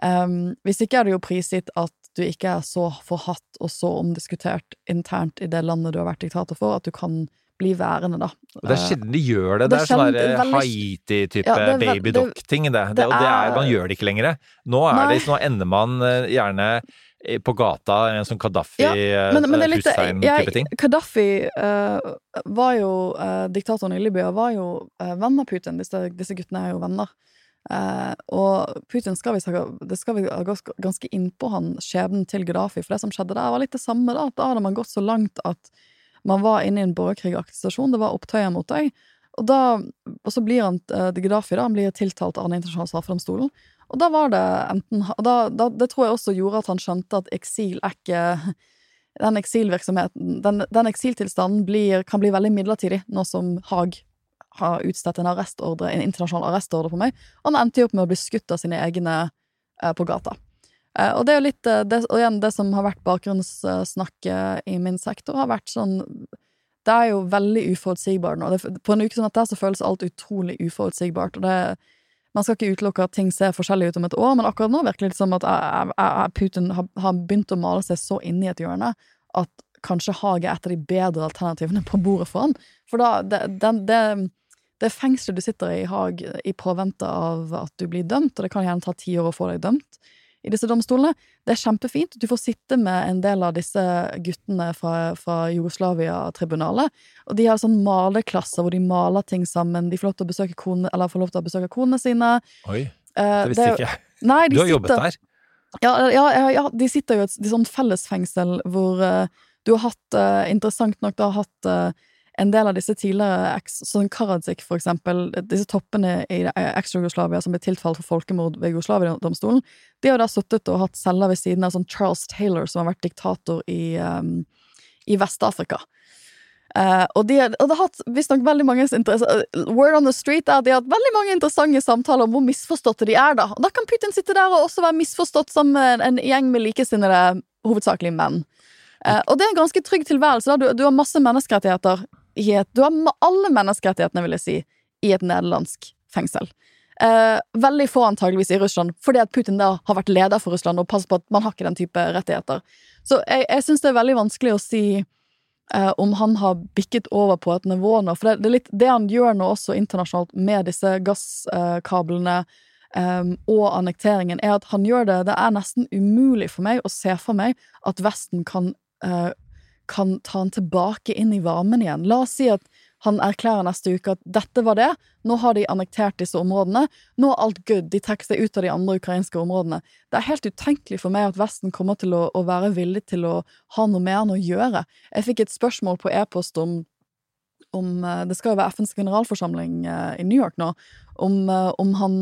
[SPEAKER 7] Um, hvis ikke er det jo prisgitt at du ikke er så forhatt og så omdiskutert internt i det landet du har vært diktator for, at du kan bli værende, da.
[SPEAKER 8] Og det er
[SPEAKER 7] Eh,
[SPEAKER 8] sjelden de gjør det.
[SPEAKER 7] det er
[SPEAKER 8] sånn
[SPEAKER 7] veldig-
[SPEAKER 8] Haiti-type
[SPEAKER 7] Ja,
[SPEAKER 8] babydock-ting, det. Det, og det er, man gjør det ikke lenger. Nå, det, nå ender man eh, gjerne eh, på gata, en sånn Gaddafi,
[SPEAKER 7] Ja,
[SPEAKER 8] eh, ting.
[SPEAKER 7] Kadafi uh, var jo uh, Diktatoren i Libya var jo uh, venn av Putin. Disse, disse guttene er jo venner. Uh, og Putin skal ha Det skal vi ganske innpå han skjebnen til Gaddafi, for det som skjedde der, var litt det samme. Da Da hadde man gått så langt at man var inne i en borgerkrigaktig situasjon. Det var opptøyer mot deg. Og, da, og så blir han uh, Gaddafi da, han blir tiltalt av Den internasjonale straffedomstolen. Og da var det enten da, da, Det tror jeg også gjorde at han skjønte at eksil er ikke Den eksilvirksomheten Den, den eksiltilstanden blir, kan bli veldig midlertidig, nå som Haag har utstedt en arrestordre, en internasjonal arrestordre på meg. Og han endte jo opp med å bli skutt av sine egne eh, på gata. Eh, og det er jo litt eh, det, Og igjen, det som har vært bakgrunnssnakket i min sektor, har vært sånn Det er jo veldig uforutsigbart nå. Det, på en uke som dette så føles alt utrolig uforutsigbart. Og det, man skal ikke utelukke at ting ser forskjellig ut om et år, men akkurat nå virker det som at jeg- Putin har, har begynt å male seg så inn i et hjørne at kanskje Haag er et av de bedre alternativene på bordet for han. For da, det, den- det, det fengselet du sitter i i Haag i påvente av at du blir dømt, og det kan gjerne ta ti år å få deg dømt, i disse domstolene. Det er kjempefint. Du får sitte med en del av disse guttene fra, fra Jugoslavia-tribunalet. Og de har sånn maleklasser hvor de maler ting sammen. De får lov til å besøke, kone, eller får lov til å besøke konene sine.
[SPEAKER 8] Oi,
[SPEAKER 7] Eh,
[SPEAKER 8] det visste
[SPEAKER 7] er-
[SPEAKER 8] ikke jeg.
[SPEAKER 7] Nei,
[SPEAKER 8] Du har jobbet der?
[SPEAKER 7] Ja, ja, ja, de sitter jo i et sånt fellesfengsel hvor uh, du har hatt, uh, interessant nok, du har hatt eh, en del av disse tidligere sånn Karadzic, for eksempel, disse toppene i eh, eks-Jugoslavia som ble tiltalt for folkemord ved Jugoslavia-domstolen, de har da sittet og hatt celler ved siden av sånn Charles Taylor, som har vært diktator i, um, i Vest-Afrika. Uh, og, de, og det har hatt visstnok veldig mange Word on the street er at de har hatt veldig mange interessante samtaler om hvor misforståtte de er. Da Og da kan Putin sitte der og også være misforstått som en, en gjeng med likesinnede, hovedsakelig menn. Uh, og det er en ganske trygg tilværelse. da Du, du har masse menneskerettigheter i Du har alle menneskerettighetene, vil jeg si, i et nederlandsk fengsel. Eh, veldig få antageligvis i Russland, fordi at Putin da har vært leder for Russland og passer på at man har ikke den type rettigheter. Så jeg, jeg syns det er veldig vanskelig å si eh, om han har bikket over på et nivå nå. For det, det er litt det han gjør nå også internasjonalt med disse gasskablene eh, og annekteringen, er at han gjør det Det er nesten umulig for meg å se for meg at Vesten kan, eh, kan ta han tilbake inn i varmen igjen. La oss si at han erklærer neste uke at dette var det, nå har de annektert disse områdene, nå er alt good, de trekker seg ut av de andre ukrainske områdene. Det er helt utenkelig for meg at Vesten kommer til å, å være villig til å ha noe mer enn å gjøre. Jeg fikk et spørsmål på e-post om om eh, Det skal jo være FNs generalforsamling eh, i New York nå. Om, eh, om, han,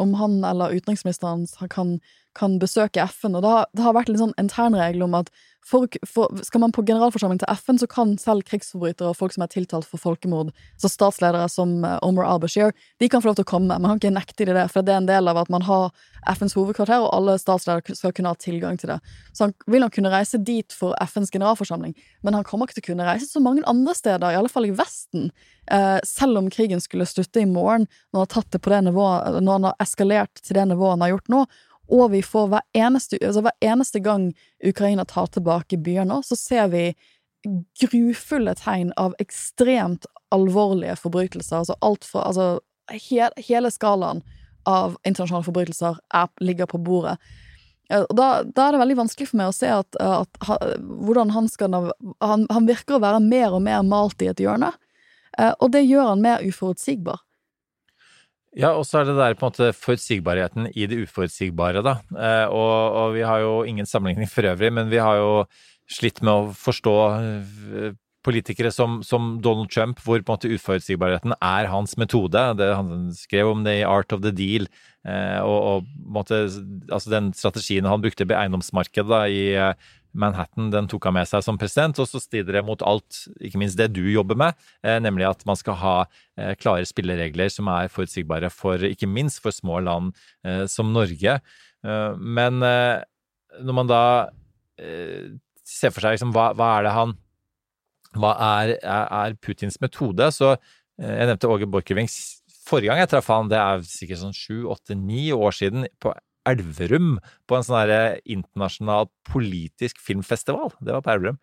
[SPEAKER 7] om han eller utenriksministeren kan, kan besøke FN. Og det har, det har vært en sånn internregel om at for, for, skal man på generalforsamling til FN, så kan selv krigsforbrytere og folk som er tiltalt for folkemord, så statsledere som eh, Omar al-Bashir, de kan få lov til å komme. Man kan ikke nekte dem det, for det er en del av at man har FNs hovedkvarter, og alle statsledere skal kunne ha tilgang til det. Så han vil nok kunne reise dit for FNs generalforsamling, men han kommer ikke til å kunne reise så mange andre steder, i alle fall i Vesten. Eh, selv om krigen skulle slutte i morgen, når han har tatt det på det nivået, når han har eskalert til det nivået han har gjort nå, og vi får hver eneste, altså hver eneste gang Ukraina tar tilbake byer nå, så ser vi grufulle tegn av ekstremt alvorlige forbrytelser. Altså alt fra Altså he, hele skalaen av internasjonale forbrytelser er, ligger på bordet. Da, da er det veldig vanskelig for meg å se at, at, at hvordan han skal han, han virker å være mer og mer malt i et hjørne, eh, og det gjør han mer uforutsigbar.
[SPEAKER 8] Ja, og så er det der på en måte forutsigbarheten i det uforutsigbare, da. Eh, og, og vi har jo ingen sammenligning for øvrig, men vi har jo slitt med å forstå eh, politikere som, som Donald Trump, hvor på en måte uforutsigbarheten er hans metode. Det, han skrev om det i Art of the Deal, eh, og, og på måte, altså den strategien han brukte i eiendomsmarkedet da, i Manhattan, den tok han med seg som president, og så strider det mot alt, ikke minst det du jobber med, eh, nemlig at man skal ha eh, klare spilleregler som er forutsigbare for, ikke minst for små land eh, som Norge. Men når man da ser for seg liksom, hva, hva er det han Hva er, er, Putins metode? Så jeg nevnte Åge Borchgrevink. Forrige gang jeg traff han, det er sikkert sånn sju, åtte, ni år siden, på Elverum på en sånn internasjonal politisk filmfestival. Det var på Elverum.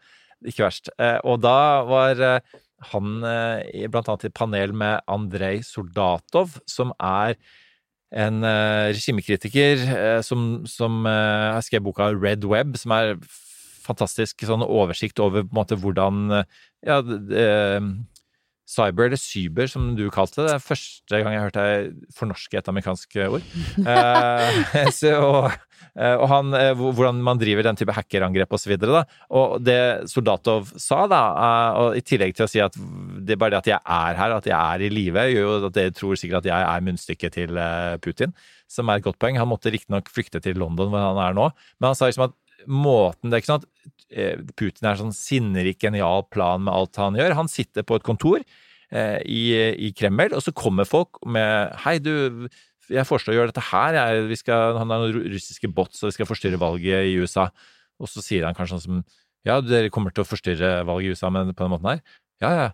[SPEAKER 8] Ikke verst. Eh, Og da var eh, han eh, blant annet i panel med Andrej Soldatov, som er en regimekritiker som, som har skrevet boka Red Web, som er fantastisk sånn oversikt over på en måte hvordan ja, Cyber, eller cyber, som du kalte det. Det er første gang jeg har hørt deg fornorske et amerikansk ord. Eh, så, og, eh, og han, eh, hvordan man driver den type hackerangrep osv. Og det Soldatov sa, da, eh, og i tillegg til å si at det er bare det at jeg er her, at jeg er i live, gjør jo at dere tror sikkert at jeg er munnstykket til Putin, som er et godt poeng. Han måtte riktignok flykte til London, hvor han er nå, men han sa liksom at måten Det er ikke sånn at eh, Putin er sånn sinnerik, genial plan med alt han gjør. Han sitter på et kontor eh, i, i Kreml, og så kommer folk med Hei, du, jeg foreslår å gjøre dette her. Jeg, skal, han har noen russiske bots, og vi skal forstyrre valget i USA. Og så sier han kanskje sånn som Ja, dere kommer til å forstyrre valget i USA men på den måten her? Ja, ja.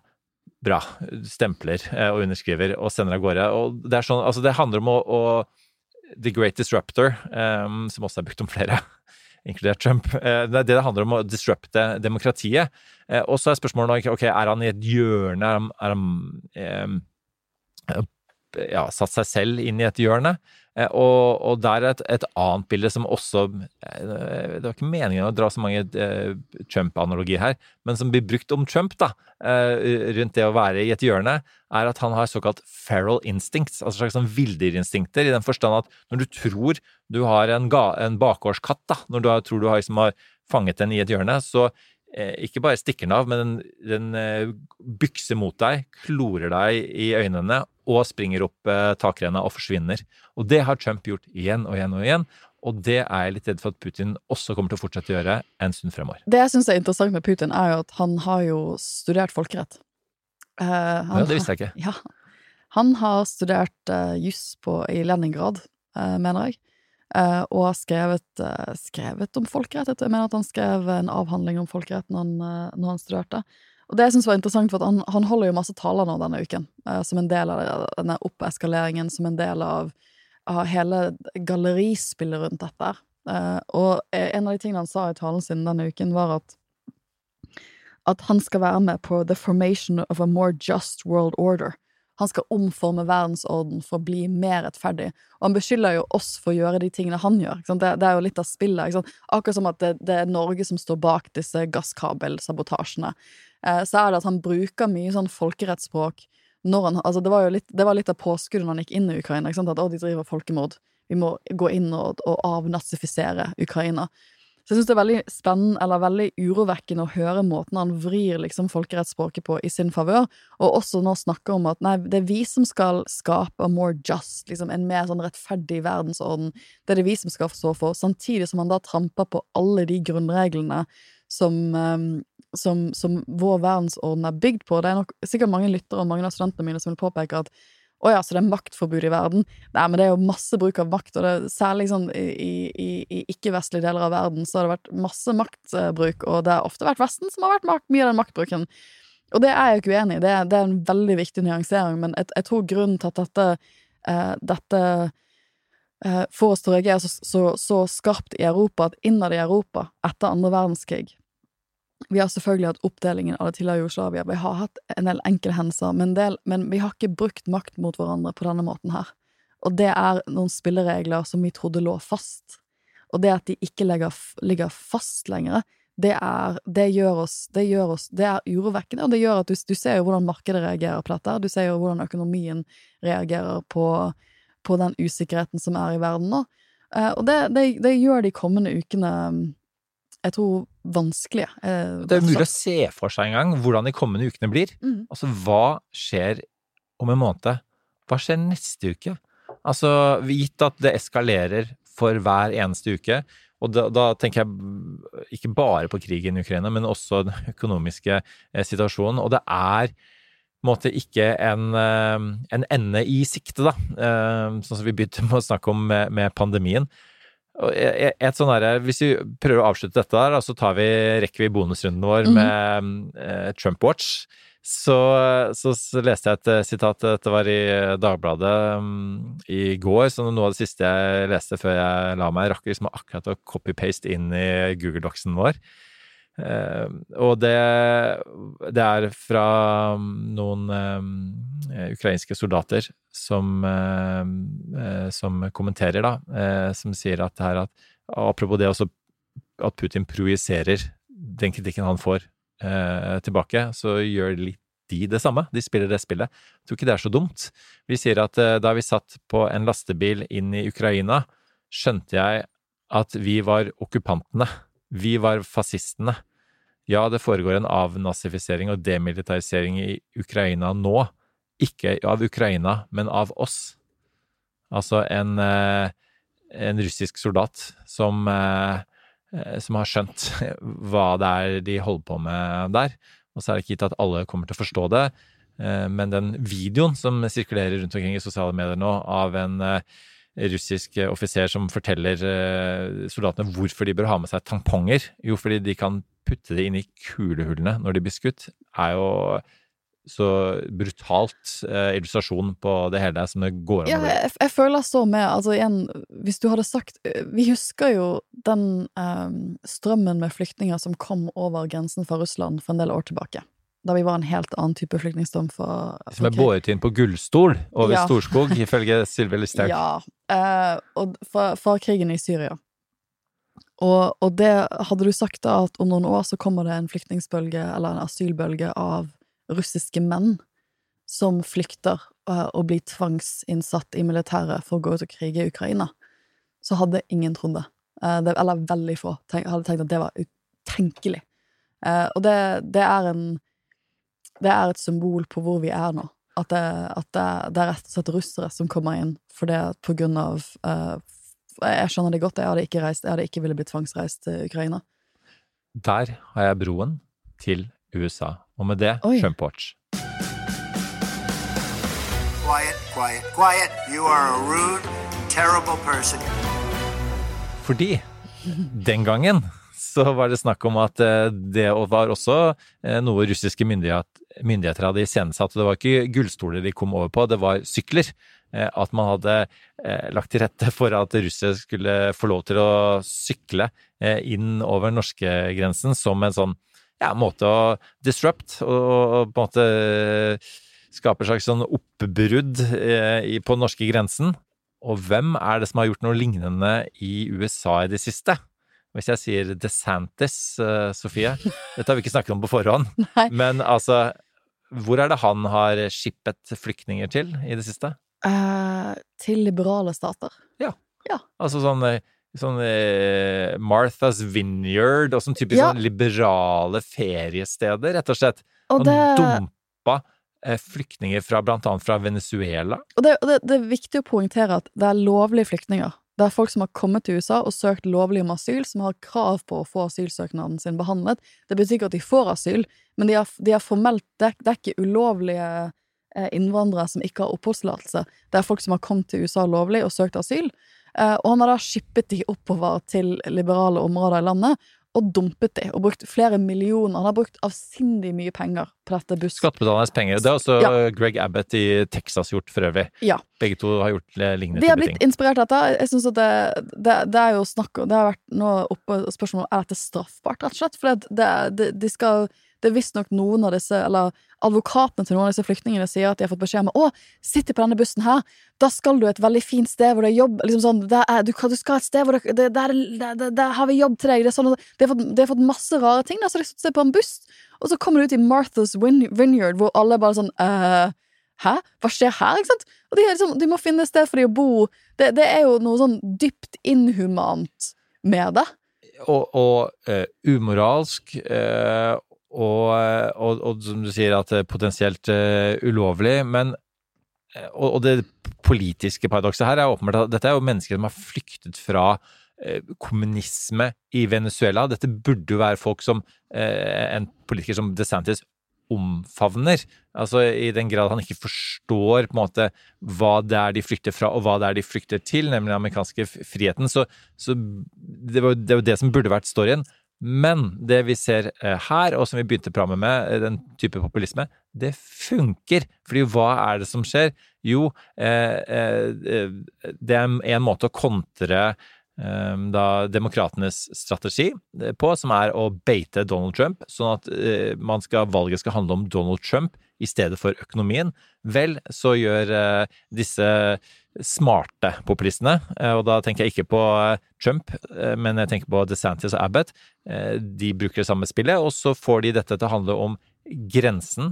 [SPEAKER 8] Bra. Stempler eh, og underskriver og sender av gårde. Og det er sånn, altså det handler om å, å The Great Disruptor, um, som også er brukt om flere inkludert Trump. Eh, Det det handler om å disrupte demokratiet. Eh, Og så er spørsmålet ok, er han i et hjørne? Er han, er han eh, ja, satt seg selv inn i et hjørne. Eh, Og, og der er et, et annet bilde som også eh, Det var ikke meningen å dra så mange eh, Trump-analogier her, men som blir brukt om Trump, da, rundt det å være i et hjørne, er at han har såkalt feral instincts, altså slags sånn villdyrinstinkter, i den forstand at når du tror du har en, ga, en bakgårdskatt, da, når du har, tror du har, liksom, har fanget den i et hjørne, så ikke bare stikker den av, men den, den eh, bykser mot deg, klorer deg i øynene og springer opp eh, takrenna og forsvinner. Og det har Trump gjort igjen og igjen og igjen. Og det er jeg litt redd for at Putin også kommer til å fortsette å gjøre en stund fremover.
[SPEAKER 7] Det jeg syns er interessant med Putin, er jo at han har jo studert folkerett. Eh, han
[SPEAKER 8] Ja, det visste jeg ikke.
[SPEAKER 7] Ja. Han har studert uh, juss i Leningrad, eh, mener jeg, eh, og har skrevet, uh, skrevet om folkerett. Jeg mener at han skrev en avhandling om folkerett når han, uh, når han studerte. Og det jeg synes var interessant, for han, han holder jo masse taler nå denne uken, som en del av denne oppeskaleringen, som en del av, av hele gallerispillet rundt dette. Og en av de tingene han sa i talen sin denne uken, var at at han skal være med på the formation of a more just world order. Han skal omforme verdensorden for å bli mer rettferdig. Og han beskylder jo oss for å gjøre de tingene han gjør. Det, det er jo litt av spillet. Akkurat som at det, det er Norge som står bak disse gasskabelsabotasjene. Eh, så er det at han bruker mye sånn folkerettsspråk når han Altså, det var jo litt, det var litt av påskuddet når han gikk inn i Ukraina. Ikke sant? At å, de driver folkemord. Vi må gå inn og, og avnazifisere Ukraina. Så jeg syns det er veldig spennende, eller veldig urovekkende å høre måten han vrir liksom folkerettsspråket på i sin favør, og også nå snakker om at nei, det er vi som skal skape a more just, liksom en mer sånn rettferdig verdensorden. Det er det vi som skal stå for, samtidig som han da tramper på alle de grunnreglene som, um, som, som vår verdensorden er bygd på. Det er nok sikkert mange lyttere og mange av studentene mine som vil påpeke at å ja, så det er maktforbud i verden. Nei, men det er jo masse bruk av makt, og det særlig sånn i, i, i ikke-vestlige deler av verden så har det vært masse maktbruk, og det har ofte vært Vesten som har vært mye av den maktbruken. Og det er jeg jo ikke uenig i, det, det er en veldig viktig nyansering, men jeg, jeg tror grunnen til at dette, eh, dette eh, får oss til å reagere så, så, så skarpt i Europa, at innad i Europa, etter andre verdenskrig, vi har selvfølgelig hatt oppdelingen av det tidligere Jugoslavia, vi har hatt en del enkelthendelser, men, men vi har ikke brukt makt mot hverandre på denne måten her. Og det er noen spilleregler som vi trodde lå fast. Og det at de ikke legger, ligger fast lenger, det, er, det, gjør oss, det gjør oss Det er urovekkende, og det gjør at du, du ser jo hvordan markedet reagerer på dette. Du ser jo hvordan økonomien reagerer på, på den usikkerheten som er i verden nå. Eh, og det, det gjør de kommende ukene jeg tror vanskelige. Eh,
[SPEAKER 8] Det er mulig å se for seg engang hvordan de kommende ukene blir.
[SPEAKER 7] Mm.
[SPEAKER 8] Altså, hva skjer om en måned? Hva skjer neste uke? Altså, gitt at det eskalerer for hver eneste uke, og da, da tenker jeg ikke bare på krigen i Ukraina, men også den økonomiske eh, situasjonen. Og det er på en måte ikke en, eh, en ende i sikte, da. Eh, Sånn som vi begynte med å snakke om med, med pandemien. Et, sånn derre- Hvis vi prøver å avslutte dette der, så tar vi, rekker vi bonusrunden vår
[SPEAKER 7] Mhm.
[SPEAKER 8] med eh, Trump Watch. Så, så, leste jeg et eh, sitat, dette var i eh, Dagbladet um, i går, så noe av det siste jeg leste før jeg la meg, rakk liksom akkurat å copy-paste inn i Google-doksen vår. Eh, og det, det er fra mm, noen eh, ukrainske soldater som, eh, eh, som kommenterer, da, eh, som sier at her at Apropos det også at Putin projiserer den kritikken han får tilbake, så gjør litt de det samme. De spiller det spillet. Jeg tror ikke det er så dumt. Vi sier at da vi satt på en lastebil inn i Ukraina, skjønte jeg at vi var okkupantene. Vi var fascistene. Ja, det foregår en avnazifisering og demilitarisering i Ukraina nå. Ikke av Ukraina, men av oss. Altså en, eh, en russisk soldat som, eh, som har skjønt hva det er de holder på med der. Og så er det ikke gitt at alle kommer til å forstå det. Eh, Men den videoen som sirkulerer rundt omkring i sosiale medier nå, av en russisk offiser som forteller eh, soldatene hvorfor de bør ha med seg tamponger, jo fordi de kan putte det inn i kulehullene når de blir skutt, er jo så brutalt eh, illustrasjon på det hele som det går an å bli.
[SPEAKER 7] jeg, jeg føler så med, altså igjen, hvis du hadde sagt Vi husker jo den eh, strømmen med flyktninger som kom over grensen fra Russland for en del år tilbake. Da vi var en helt annen type flyktningstrøm for,
[SPEAKER 8] Som er båret inn på gullstol over
[SPEAKER 7] Ja.
[SPEAKER 8] Storskog, ifølge Sylvi Listhaug.
[SPEAKER 7] Ja, eh, og fra, fra krigen i Syria. Og, og det hadde du sagt da at om noen år så kommer det en flyktningbølge eller en asylbølge, av russiske menn som flykter eh, og blir tvangsinnsatt i militæret for å gå ut og krige i Ukraina, så hadde ingen trodd det. Eh, det eller veldig få tenk, hadde tenkt at det var utenkelig. Eh, og det, det er en Det er et symbol på hvor vi er nå. At det, at det, det er rett og slett russere som kommer inn for det på grunn av uh, Jeg skjønner det godt, jeg hadde ikke reist Jeg hadde ikke ville blitt tvangsreist til Ukraina.
[SPEAKER 8] Der har jeg broen til USA. Og med det
[SPEAKER 7] Oi.
[SPEAKER 8] Trump Watch.
[SPEAKER 4] Quiet, quiet, quiet. You are a rude, terrible person.
[SPEAKER 8] Fordi den gangen så var det snakk om at eh, det var også eh, noe russiske myndighet, myndigheter hadde iscenesatt. Det var ikke gullstoler de kom over på, det var sykler. Eh, At man hadde eh, lagt til rette for at russere skulle få lov til å sykle eh, inn over norskegrensen som en sånn ja, måte å disrupt og, på en måte skape et slags sånn oppbrudd på i- på norskegrensen. Og hvem er det som har gjort noe lignende i USA i det siste? Hvis jeg sier DeSantis, eh, Sofie Dette har vi ikke snakket om på forhånd.
[SPEAKER 7] Nei.
[SPEAKER 8] Men altså, hvor er det han har skippet flyktninger til i det siste?
[SPEAKER 7] Eh, til liberale stater.
[SPEAKER 8] Ja, Altså sånn, eh, sånn eh, Martha's Vineyard og sånn typisk
[SPEAKER 7] Ja.
[SPEAKER 8] sånn liberale feriesteder, rett og slett.
[SPEAKER 7] Og
[SPEAKER 8] Han
[SPEAKER 7] det,
[SPEAKER 8] dumpa eh, flyktninger fra blant annet fra Venezuela.
[SPEAKER 7] og det, det, det er viktig å poengtere at det er lovlige flyktninger. Det er folk som har kommet til USA og søkt lovlig om asyl, som har krav på å få asylsøknaden sin behandlet. Det betyr ikke at de får asyl, men de har, de har formelt det, det er ikke ulovlige eh, innvandrere som ikke har oppholdstillatelse. Det er folk som har kommet til USA lovlig og søkt asyl. Eh, og han har da skippet de oppover til liberale områder i landet, og dumpet de, og brukt flere millioner. Han har brukt avsindig mye penger på dette buss...
[SPEAKER 8] Skattebetalernes penger. Det har også
[SPEAKER 7] Ja.
[SPEAKER 8] Greg Abbott i Texas gjort for øvrig.
[SPEAKER 7] Ja.
[SPEAKER 8] Begge to har gjort lignende ting.
[SPEAKER 7] De har blitt
[SPEAKER 8] ting.
[SPEAKER 7] inspirert av dette. Jeg synes at det, det, det er jo snakk Det har vært nå oppe spørsmål om er dette straffbart, rett og slett. For det, det, de skal Det er visstnok noen av disse, eller advokatene til noen av disse flyktningene sier at de har fått beskjed om å, sitter på denne bussen her, da skal du et veldig fint sted hvor det er jobb. Liksom sånn, det er, du, du skal et sted hvor det, det, der, der, der, der har vi jobb til deg. Det er sånn, de, har fått, de har fått masse rare ting. Da, så de sitter på en buss, og så kommer de ut i Martha's Vineyard, hvor alle bare sånn eh, Hæ? Hva skjer her? Ikke sant? Og de, liksom, de må finne et sted for de å bo. Det, det er jo noe sånn dypt inhumant med det.
[SPEAKER 8] Og, og uh, umoralsk, eh, og, og, og som du sier, at det er potensielt uh, ulovlig. Men eh, og, og det politiske paradokset her er åpenbart at dette er jo mennesker som har flyktet fra eh, kommunisme i Venezuela. Dette burde jo være folk som eh, en politiker som DeSantis omfavner. Altså i den grad han ikke forstår på en måte hva det er de flykter fra, og hva det er de flykter til, nemlig den amerikanske friheten. Så, så det var det, var det som burde vært storyen. Men det vi ser eh, her, og som vi begynte programmet med, eh, den type populisme, det funker. Fordi hva er det som skjer? Jo, eh, det er en- måte å kontre da demokratenes strategi på, som er å beite Donald Trump, sånn at skal, valget skal handle om Donald Trump i stedet for økonomien. Vel, så gjør disse smarte populistene, eh, og da tenker jeg ikke på eh, Trump, eh, men jeg tenker på DeSantis og Abbott, de bruker det samme spillet, og så får de dette til å handle om grensen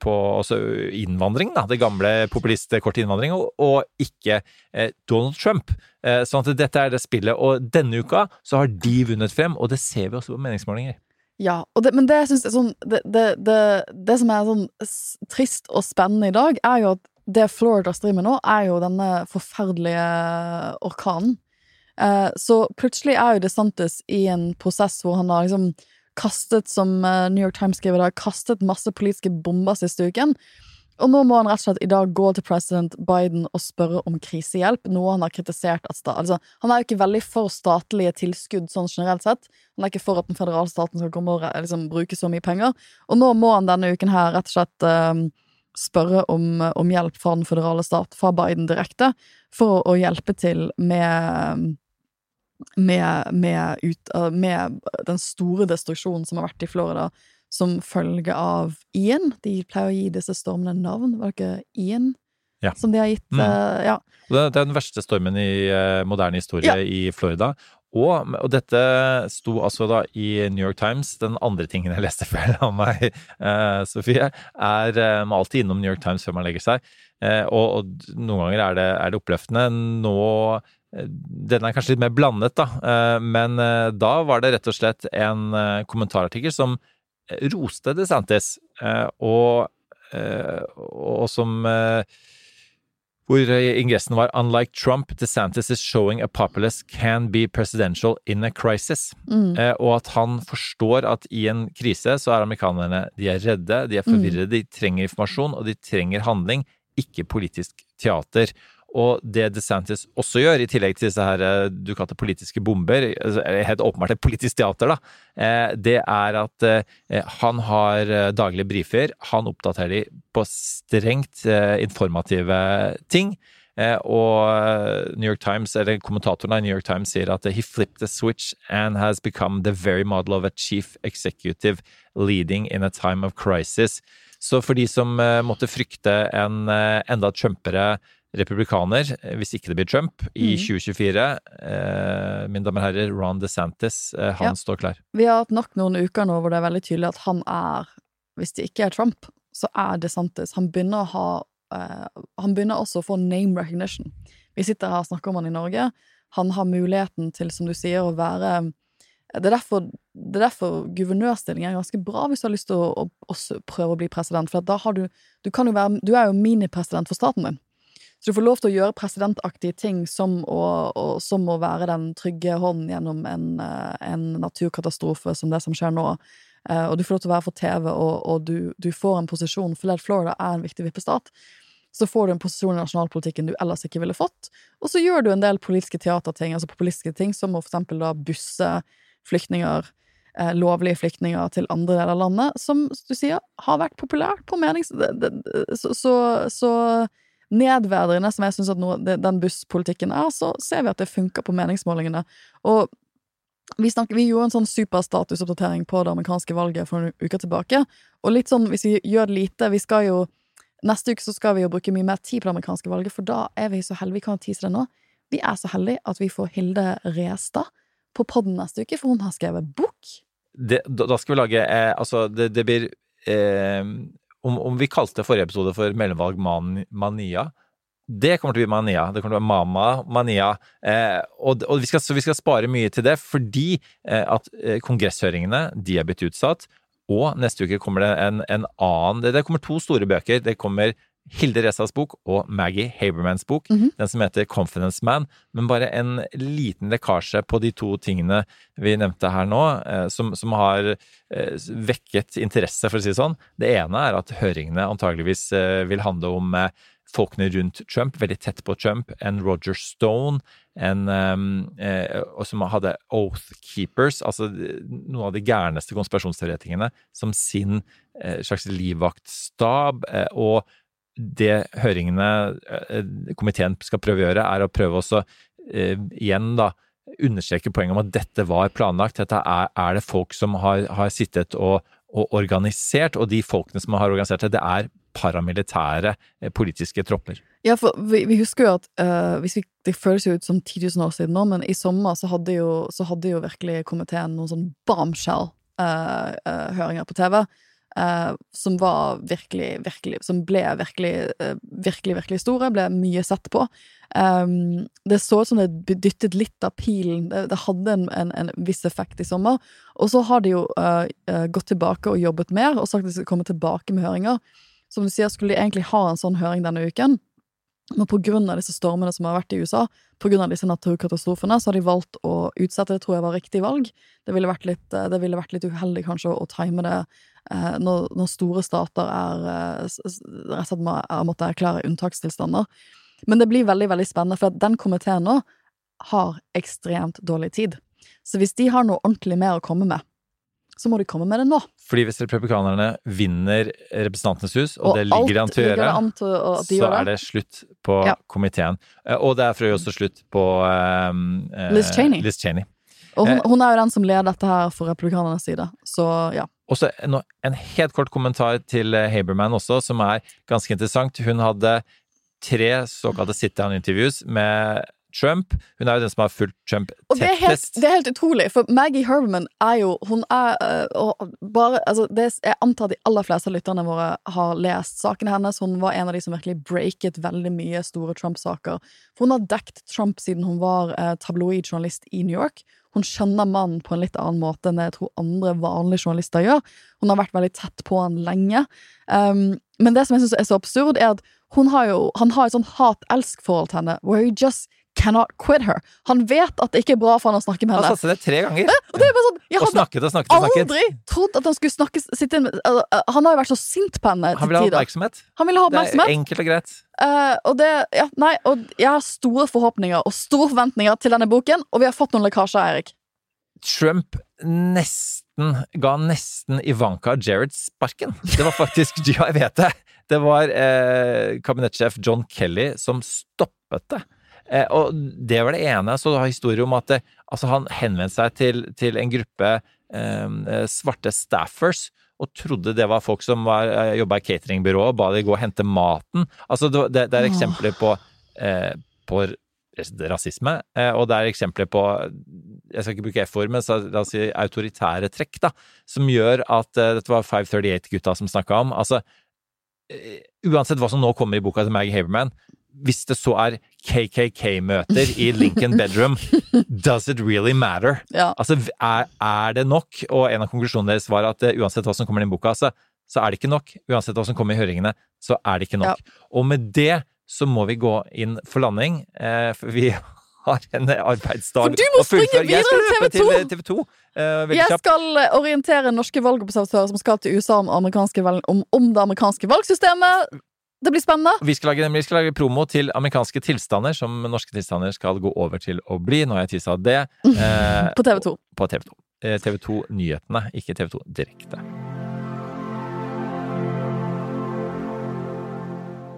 [SPEAKER 8] på altså innvandring, da, det gamle populistkortet innvandring, og, og ikke Donald Trump. Sånn at dette er det spillet, og denne uka så har de vunnet frem, og det ser vi også på meningsmålinger.
[SPEAKER 7] Ja, det, men det jeg synes er sånn det, det, det som er sånn trist og spennende i dag, er jo at det Florida driver med nå, er jo denne forferdelige orkanen. Eh, så plutselig er jo DeSantis i en prosess hvor han har liksom kastet, som eh, New York Times skriver, har kastet masse politiske bomber siste uken. Og nå må han rett og slett i dag gå til president Biden og spørre om krisehjelp, noe han har kritisert at altså, Han er jo ikke veldig for statlige tilskudd sånn generelt sett. Han er ikke for at den føderale staten skal komme og liksom, bruke så mye penger. Og nå må han denne uken her rett og slett eh, spørre om, om hjelp fra den føderale stat, fra Biden direkte, for å, å hjelpe til med med, med, ut, eh, med den store destruksjonen som har vært i Florida, som følge av Ian. De pleier å gi disse stormene navn. Var det ikke Ian
[SPEAKER 8] Ja.
[SPEAKER 7] som de har gitt?
[SPEAKER 8] Mm.
[SPEAKER 7] uh, ja.
[SPEAKER 8] Det det er den verste stormen i uh, moderne historie
[SPEAKER 7] Ja.
[SPEAKER 8] i Florida. Og, og dette sto altså da i New York Times. Den andre tingen jeg leste før av meg, eh, Sofie, er eh, Man alltid innom New York Times før man legger seg. Eh, og, og noen ganger er det, er det oppløftende. Nå eh, Den er kanskje litt mer blandet, da. Eh, men eh, da var det rett og slett en kommentarartikkel som roste DeSantis, og, og som hvor eh, ingressen var Unlike Trump, DeSantis is showing a populace can be presidential in a crisis. Eh, og at han forstår at i en krise så er amerikanerne de er redde, de er forvirrede, de trenger informasjon, og de trenger handling, ikke politisk teater. Og det DeSantis også gjør, i tillegg til disse her eh, du kalte politiske bomber, altså, eh, helt åpenbart et politisk teater, da, eh, det er at han har daglige briefer, han oppdaterer de på strengt informative ting. Og New York Times, eller kommentatoren i New York Times sier at he flipped the switch and has become the very model of a chief executive leading in a time of crisis. Så for de som måtte frykte en enda trumpere republikaner, eh, hvis ikke det blir Trump, i 2024, eh, mine damer og herrer, Ron DeSantis, eh, han
[SPEAKER 7] Ja.
[SPEAKER 8] står klar.
[SPEAKER 7] Vi har hatt nok noen uker nå hvor det er veldig tydelig at han er Hvis det ikke er Trump, så er DeSantis Han begynner å ha eh, Han begynner også å få name recognition. Vi sitter her og snakker om han i Norge. Han har muligheten til, som du sier, å være det er, derfor, det er derfor guvernørstilling er ganske bra hvis du har lyst til å, å også prøve å bli president. For at da har du Du, kan jo være, du er jo minipresident for staten din. Så du får lov til å gjøre presidentaktige ting som å, å, som å være den trygge hånden gjennom en, eh, en naturkatastrofe som det som skjer nå. Eh, og du får lov til å være for TV, og, og du, du får en posisjon, for Florida er en viktig vippestat. Så får du en posisjon i nasjonalpolitikken du ellers ikke ville fått. Og så gjør du en del politiske teaterting, altså populistiske ting, som å for eksempel da busse flyktninger, eh, lovlige flyktninger, til andre deler av landet, som du sier har vært populært på menings... Så, så, så nedverdigende som jeg syns at noe, det, den busspolitikken er, så ser vi at det funker på meningsmålingene. Og vi, snakker, vi gjorde en sånn superstatusoppdatering på det amerikanske valget for noen uker tilbake. Og litt sånn, hvis vi gjør det lite Vi skal jo Neste uke så skal vi jo bruke mye mer tid på det amerikanske valget, for da er vi så heldige. Vi kan tise det nå. Vi er så heldige at vi får Hilde Restad på podden neste uke, for hun har skrevet bok.
[SPEAKER 8] det, da skal vi lage eh, Altså, det, det blir eh, om, om vi kalte forrige episode for Mellomvalg man, mania det kommer til å bli mania. Det kommer til å være mama, mania. Eh, og og vi, skal, vi skal spare mye til det, fordi eh, at eh, kongresshøringene de er blitt utsatt. Og neste uke kommer det en, en annen det kommer to store bøker. Det kommer Hilde Resas bok og Maggie Habermans bok, den som heter Confidence Man. Men bare en liten lekkasje på de to tingene vi nevnte her nå, eh, som, som har eh, vekket interesse, for å si det sånn. Det ene er at høringene antageligvis eh, vil handle om folkene rundt Trump, veldig tett på Trump, en Roger Stone, en, eh, og som hadde Oath Keepers, altså noen av de gærneste konspirasjonsteoretikerne, som sin eh, slags livvaktstab. Eh, og det høringene, eh, komiteen skal prøve å gjøre, er å prøve også eh, igjen da understreke poenget om at dette var planlagt. Dette er, er det folk som har, har sittet og, og organisert, og de folkene som har organisert det, det er paramilitære eh, politiske tropper.
[SPEAKER 7] Ja, for vi, vi husker jo at uh, vi, Det føles jo ut som 10 000 år siden nå, men i sommer så hadde jo, så hadde jo virkelig komiteen noen sånn bombshell-høringer på TV. Eh, som var virkelig, virkelig Som ble virkelig, uh, virkelig, virkelig store. Ble mye sett på. Um, det så ut som det dyttet litt av pilen. Det, det hadde en, en, en viss effekt i sommer. Og så har de jo uh, gått tilbake og jobbet mer, og sagt at de skal komme tilbake med høringer. Som du sier, skulle de egentlig ha en sånn høring denne uken. Men av disse stormene som har vært i USA, på grunn av disse naturkatastrofene, så har de valgt å utsette. Det tror jeg var riktig valg. Det ville vært litt, eh, det vært litt uheldig kanskje å, time det eh, når, når store stater er eh, rett og slett må, er, måtte erklære unntakstilstander. Men det blir veldig veldig spennende, for at den komiteen nå har ekstremt dårlig tid. Så hvis de har noe ordentlig mer å komme med, så må de komme med det nå.
[SPEAKER 8] Fordi hvis republikanerne vinner Representantenes hus, og,
[SPEAKER 7] Og
[SPEAKER 8] det ligger an til å gjøre,
[SPEAKER 7] til å- de
[SPEAKER 8] så er det slutt på
[SPEAKER 7] Ja.
[SPEAKER 8] komiteen. Eh, Og det er for øvrig også slutt på um,
[SPEAKER 7] Liz Cheney.
[SPEAKER 8] Liz Cheney.
[SPEAKER 7] Og hun,
[SPEAKER 8] Eh.
[SPEAKER 7] hun er jo den som leder dette her for republikanernes side, så ja.
[SPEAKER 8] Og så en, en helt kort kommentar til Haberman også, som er ganske interessant. Hun hadde tre såkalte sit-down-interviews med Trump. Hun er jo den som har fulgt Trump
[SPEAKER 7] Og det er, helt, det er helt utrolig, for Maggie Herberman er jo Hun er øh, bare altså det, Jeg antar de aller fleste av lytterne våre har lest sakene hennes. Hun var en av de som virkelig breaket veldig mye store Trump-saker. For hun har dekt Trump siden hun var eh, tabloidjournalist i New York. Hun skjønner mannen på en litt annen måte enn det jeg tror andre vanlige journalister gjør. Hun har vært veldig tett på han lenge. Um, men det som jeg syns er så absurd, er at hun har jo, han har et sånn hat-elsk-forhold til henne. Where he just cannot quit her. Han vet at det ikke er bra for han å snakke med henne.
[SPEAKER 8] Han
[SPEAKER 7] satte
[SPEAKER 8] satset det tre ganger.
[SPEAKER 7] Og det er bare sånn, jeg
[SPEAKER 8] Og snakket og snakket og snakket.
[SPEAKER 7] aldri trodd at han skulle snakke sitte inn, uh, Han har jo vært så sint på henne
[SPEAKER 8] Han
[SPEAKER 7] til
[SPEAKER 8] vil ha
[SPEAKER 7] tider.
[SPEAKER 8] oppmerksomhet.
[SPEAKER 7] Han vil ha
[SPEAKER 8] Det er enkelt og greit.
[SPEAKER 7] Uh, og det, ja, nei, og jeg har store forhåpninger og store forventninger til denne boken, og vi har fått noen lekkasjer, Eirik.
[SPEAKER 8] Trump nesten ga nesten Ivanka Jared sparken. Det var faktisk Ja, jeg vet det! Det var eh, kabinettsjef John Kelly som stoppet det. Eh, og det var det ene. Så du har historie om at det, altså han henvendte seg til, til en gruppe eh, svarte staffers og trodde det var folk som var, eh, jobba i cateringbyrået, og ba de gå og hente maten. Altså, det, det, er eksempler på, eh, på rasisme, eh, og det er eksempler på jeg skal ikke bruke F-ord, men så, la oss si autoritære trekk, da, som gjør at eh, Dette var 538-gutta som snakka om. Altså, eh, uansett hva som nå kommer i boka til Maggie Haberman, hvis det så er KKK-møter i Lincoln Bedroom, does it really matter?
[SPEAKER 7] Ja.
[SPEAKER 8] Altså, er, er det nok? Og en av konklusjonene deres var at uh, uansett hva som kommer i den boka, så, så er det ikke nok. Uansett hva som kommer i høringene, så er det ikke nok. Og med det så må vi gå inn for landing, eh, for vi har en arbeidsdag
[SPEAKER 7] For du må springe
[SPEAKER 8] videre skal
[SPEAKER 7] videre
[SPEAKER 8] løpe
[SPEAKER 7] til
[SPEAKER 8] til TV 2! Eh,
[SPEAKER 7] Jeg
[SPEAKER 8] kjapt.
[SPEAKER 7] skal eh, orientere norske valgobservatører som skal til USA om, om, om det amerikanske valgsystemet. Det blir spennende.
[SPEAKER 8] Vi skal, lage, vi skal lage promo til amerikanske tilstander, som norske tilstander skal gå over til å bli. Nå har jeg tissa det. Eh,
[SPEAKER 7] På TV 2.
[SPEAKER 8] på TV 2. Eh, TV 2 Nyhetene, ikke TV 2 Direkte.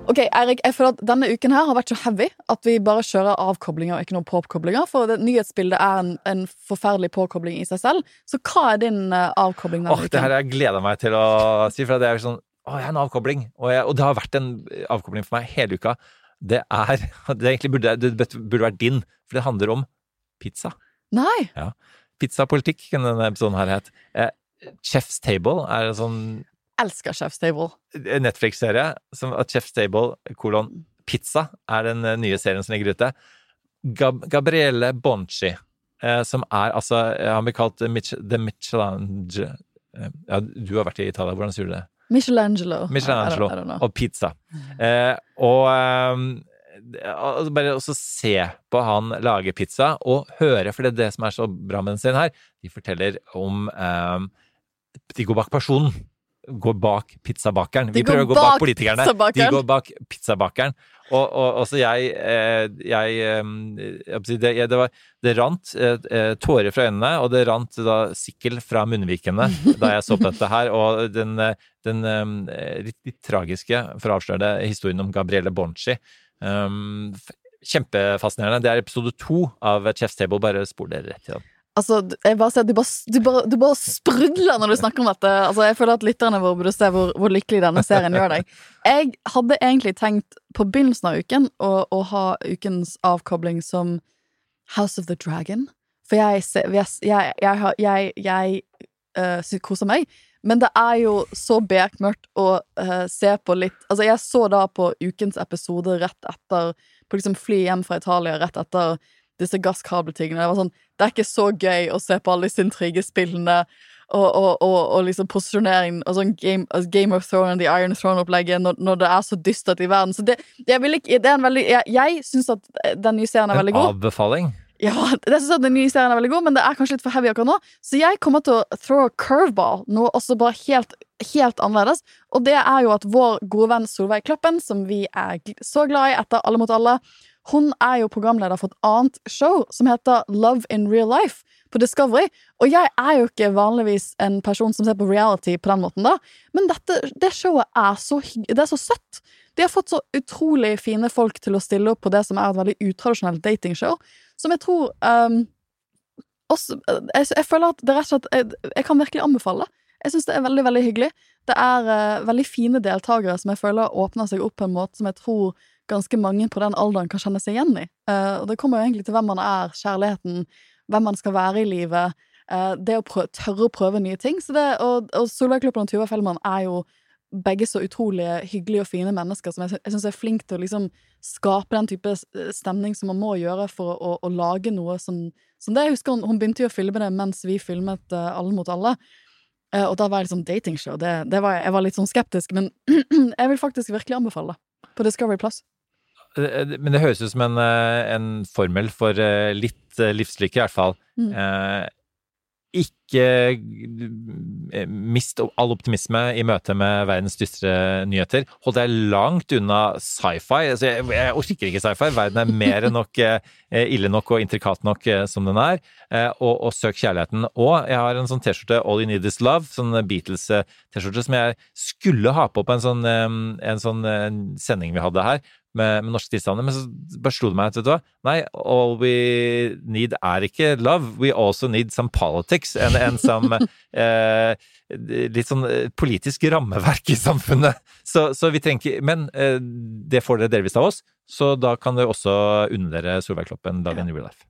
[SPEAKER 7] Ok, Eirik, jeg føler at denne uken her har vært så heavy at vi bare kjører avkoblinger og ikke noen påkoblinger. For det, nyhetsbildet er en, en forferdelig påkobling i seg selv. Så hva er din uh, avkobling denne
[SPEAKER 8] Åh,
[SPEAKER 7] uken?
[SPEAKER 8] det her jeg gleda meg til å si, for det er jo sånn Å, jeg er en avkobling. Og, jeg, og det har vært en avkobling for meg hele uka. Det er Det egentlig burde, det burde vært din, for det handler om pizza.
[SPEAKER 7] Nei! Ja.
[SPEAKER 8] Pizzapolitikk kunne denne episoden her het. Eh, Chef's Table er en sånn
[SPEAKER 7] Elsker Chef's Table.
[SPEAKER 8] Netflix-serie som at Chef's Table, kolon, pizza, er den eh, nye serien som ligger ute. Gab Gabrielle Bonci, eh, som er altså eh, Han blir kalt Mich The Michelange eh, Ja, du har vært i Italia, hvordan sier du det?
[SPEAKER 7] Michelangelo.
[SPEAKER 8] Michelangelo
[SPEAKER 7] I don't, I don't
[SPEAKER 8] og pizza. Eh, og um, bare også se på han lage pizza, og høre, for det er det som er så bra med den serien her, de forteller om um, De går bak personen. Går bak pizzabakeren. Vi prøver å gå bak
[SPEAKER 7] bak
[SPEAKER 8] politikerne. De går bak pizzabakeren. Og, og også jeg eh, Jeg, ehm, jeg det, det, var, det rant eh, eh, tårer fra øynene, og det rant da sikkel fra munnvikene da jeg så på dette her. Og den, eh, den litt, litt tragiske, for å avsløre det, historien om Gabriele Bonci. Um, kjempefascinerende. Det er episode to av Chef's Table. Bare spol dere rett til den.
[SPEAKER 7] Altså, jeg bare ser du bare, du, bare, du bare sprudler når du snakker om dette. Altså, jeg føler at lytterne våre burde se hvor, hvor lykkelig denne serien gjør deg. Jeg hadde egentlig tenkt på begynnelsen av uken å, å ha ukens avkobling som House of the Dragon. For jeg, jeg, jeg, jeg, eh, koser meg. Men det er jo så bekmørkt å uh, se på litt Altså, jeg så da på ukens episode rett etter På liksom fly hjem fra Italia rett etter disse gasskabeltingene. Det var sånn Det er ikke så gøy å se på alle disse intrigespillene og, og, og, og liksom posisjoneringen og sånn Game, altså Game of Throne og The Iron Throne-opplegget når, når det er så dystert i verden. Så det, jeg ikke Det er en veldig Jeg, jeg syns at den nye serien er veldig god.
[SPEAKER 8] En avbefaling.
[SPEAKER 7] Ja, jeg synes at den nye serien er veldig god, men det er kanskje litt for heavy akkurat nå. Så jeg kommer til å throw a curveball, noe også bare helt, helt annerledes. Og det er jo at vår gode venn Solveig Kloppen, som vi er så glad i etter Alle mot alle, hun er jo programleder for et annet show som heter Love in Real Life på Discovery. Og jeg er jo ikke vanligvis en person som ser på reality på den måten, da, men dette, det showet er så, det er så søtt. De har fått så utrolig fine folk til å stille opp på det som er et veldig utradisjonelt datingshow, som jeg tror um, også, jeg, jeg føler at det rett og slett jeg, jeg kan virkelig anbefale. Jeg syns det er veldig, veldig hyggelig. Det er uh, veldig fine deltakere som jeg føler åpner seg opp på en måte som jeg tror ganske mange på den alderen kan kjenne seg igjen i. Eh, og det kommer jo egentlig til hvem man er, kjærligheten, hvem man skal være i livet. eh, det å prøve, tørre å prøve nye ting. Så det, og, og Solveig og Tuva Fellmann er jo begge så utrolig hyggelige og fine mennesker som jeg, jeg syns er flink til å liksom skape den type stemning som man må gjøre for å, å lage noe som, som det. Jeg husker hun, hun begynte jo å filme det mens vi filmet uh, Alle mot alle. Uh, og da var det liksom datingshow. Det, det var, jeg var litt sånn skeptisk, men jeg vil faktisk virkelig anbefale det. På Discovery Plus.
[SPEAKER 8] Eh, Men det høres ut som en, eh, en formel for eh, litt eh, livslykke, i hvert fall.
[SPEAKER 7] Mm.
[SPEAKER 8] Eh, ikke eh, mist all optimisme i møte med verdens dystre nyheter. Hold deg langt unna sci-fi. Altså, jeg, jeg orker ikke sci-fi. Verden er mer enn nok eh, ille nok og intrikat nok eh, som den er. Eh, og, og søk kjærligheten. Og jeg har en sånn T-skjorte, All You Need Is Love, sånn Beatles-T-skjorte, som jeg skulle ha på på en sånn, eh, en sånn eh, sending vi hadde her. Med, med norske tilstander, men så bare slo det meg at vet du hva, nei, all we need er ikke love, we also need some politics, and, and some eh, litt sånn eh, politisk rammeverk i samfunnet. Så, så vi trenger ikke Men eh, det får dere delvis av oss, så da kan dere også unne dere Solveig Kloppen Love in Real Life.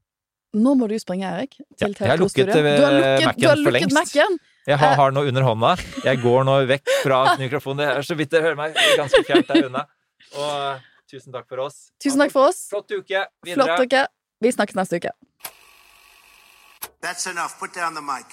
[SPEAKER 7] Nå må du springe, Erik.
[SPEAKER 8] Ja,
[SPEAKER 7] Til
[SPEAKER 8] jeg har lukket,
[SPEAKER 7] TV2-studio.
[SPEAKER 8] eh,
[SPEAKER 7] lukket,
[SPEAKER 8] Mac-en for lengst.
[SPEAKER 7] Mac-en!
[SPEAKER 8] Jeg har, har noe under hånda. Jeg går nå vekk fra mikrofonen. Det er så vidt dere hører meg. Ganske fjernt der unna. Og eh, tusen takk for oss.
[SPEAKER 7] Tusen takk for oss.
[SPEAKER 8] Flott uke videre.
[SPEAKER 7] Flott uke. Vi snakkes neste uke.
[SPEAKER 4] That's enough. Put down the mic.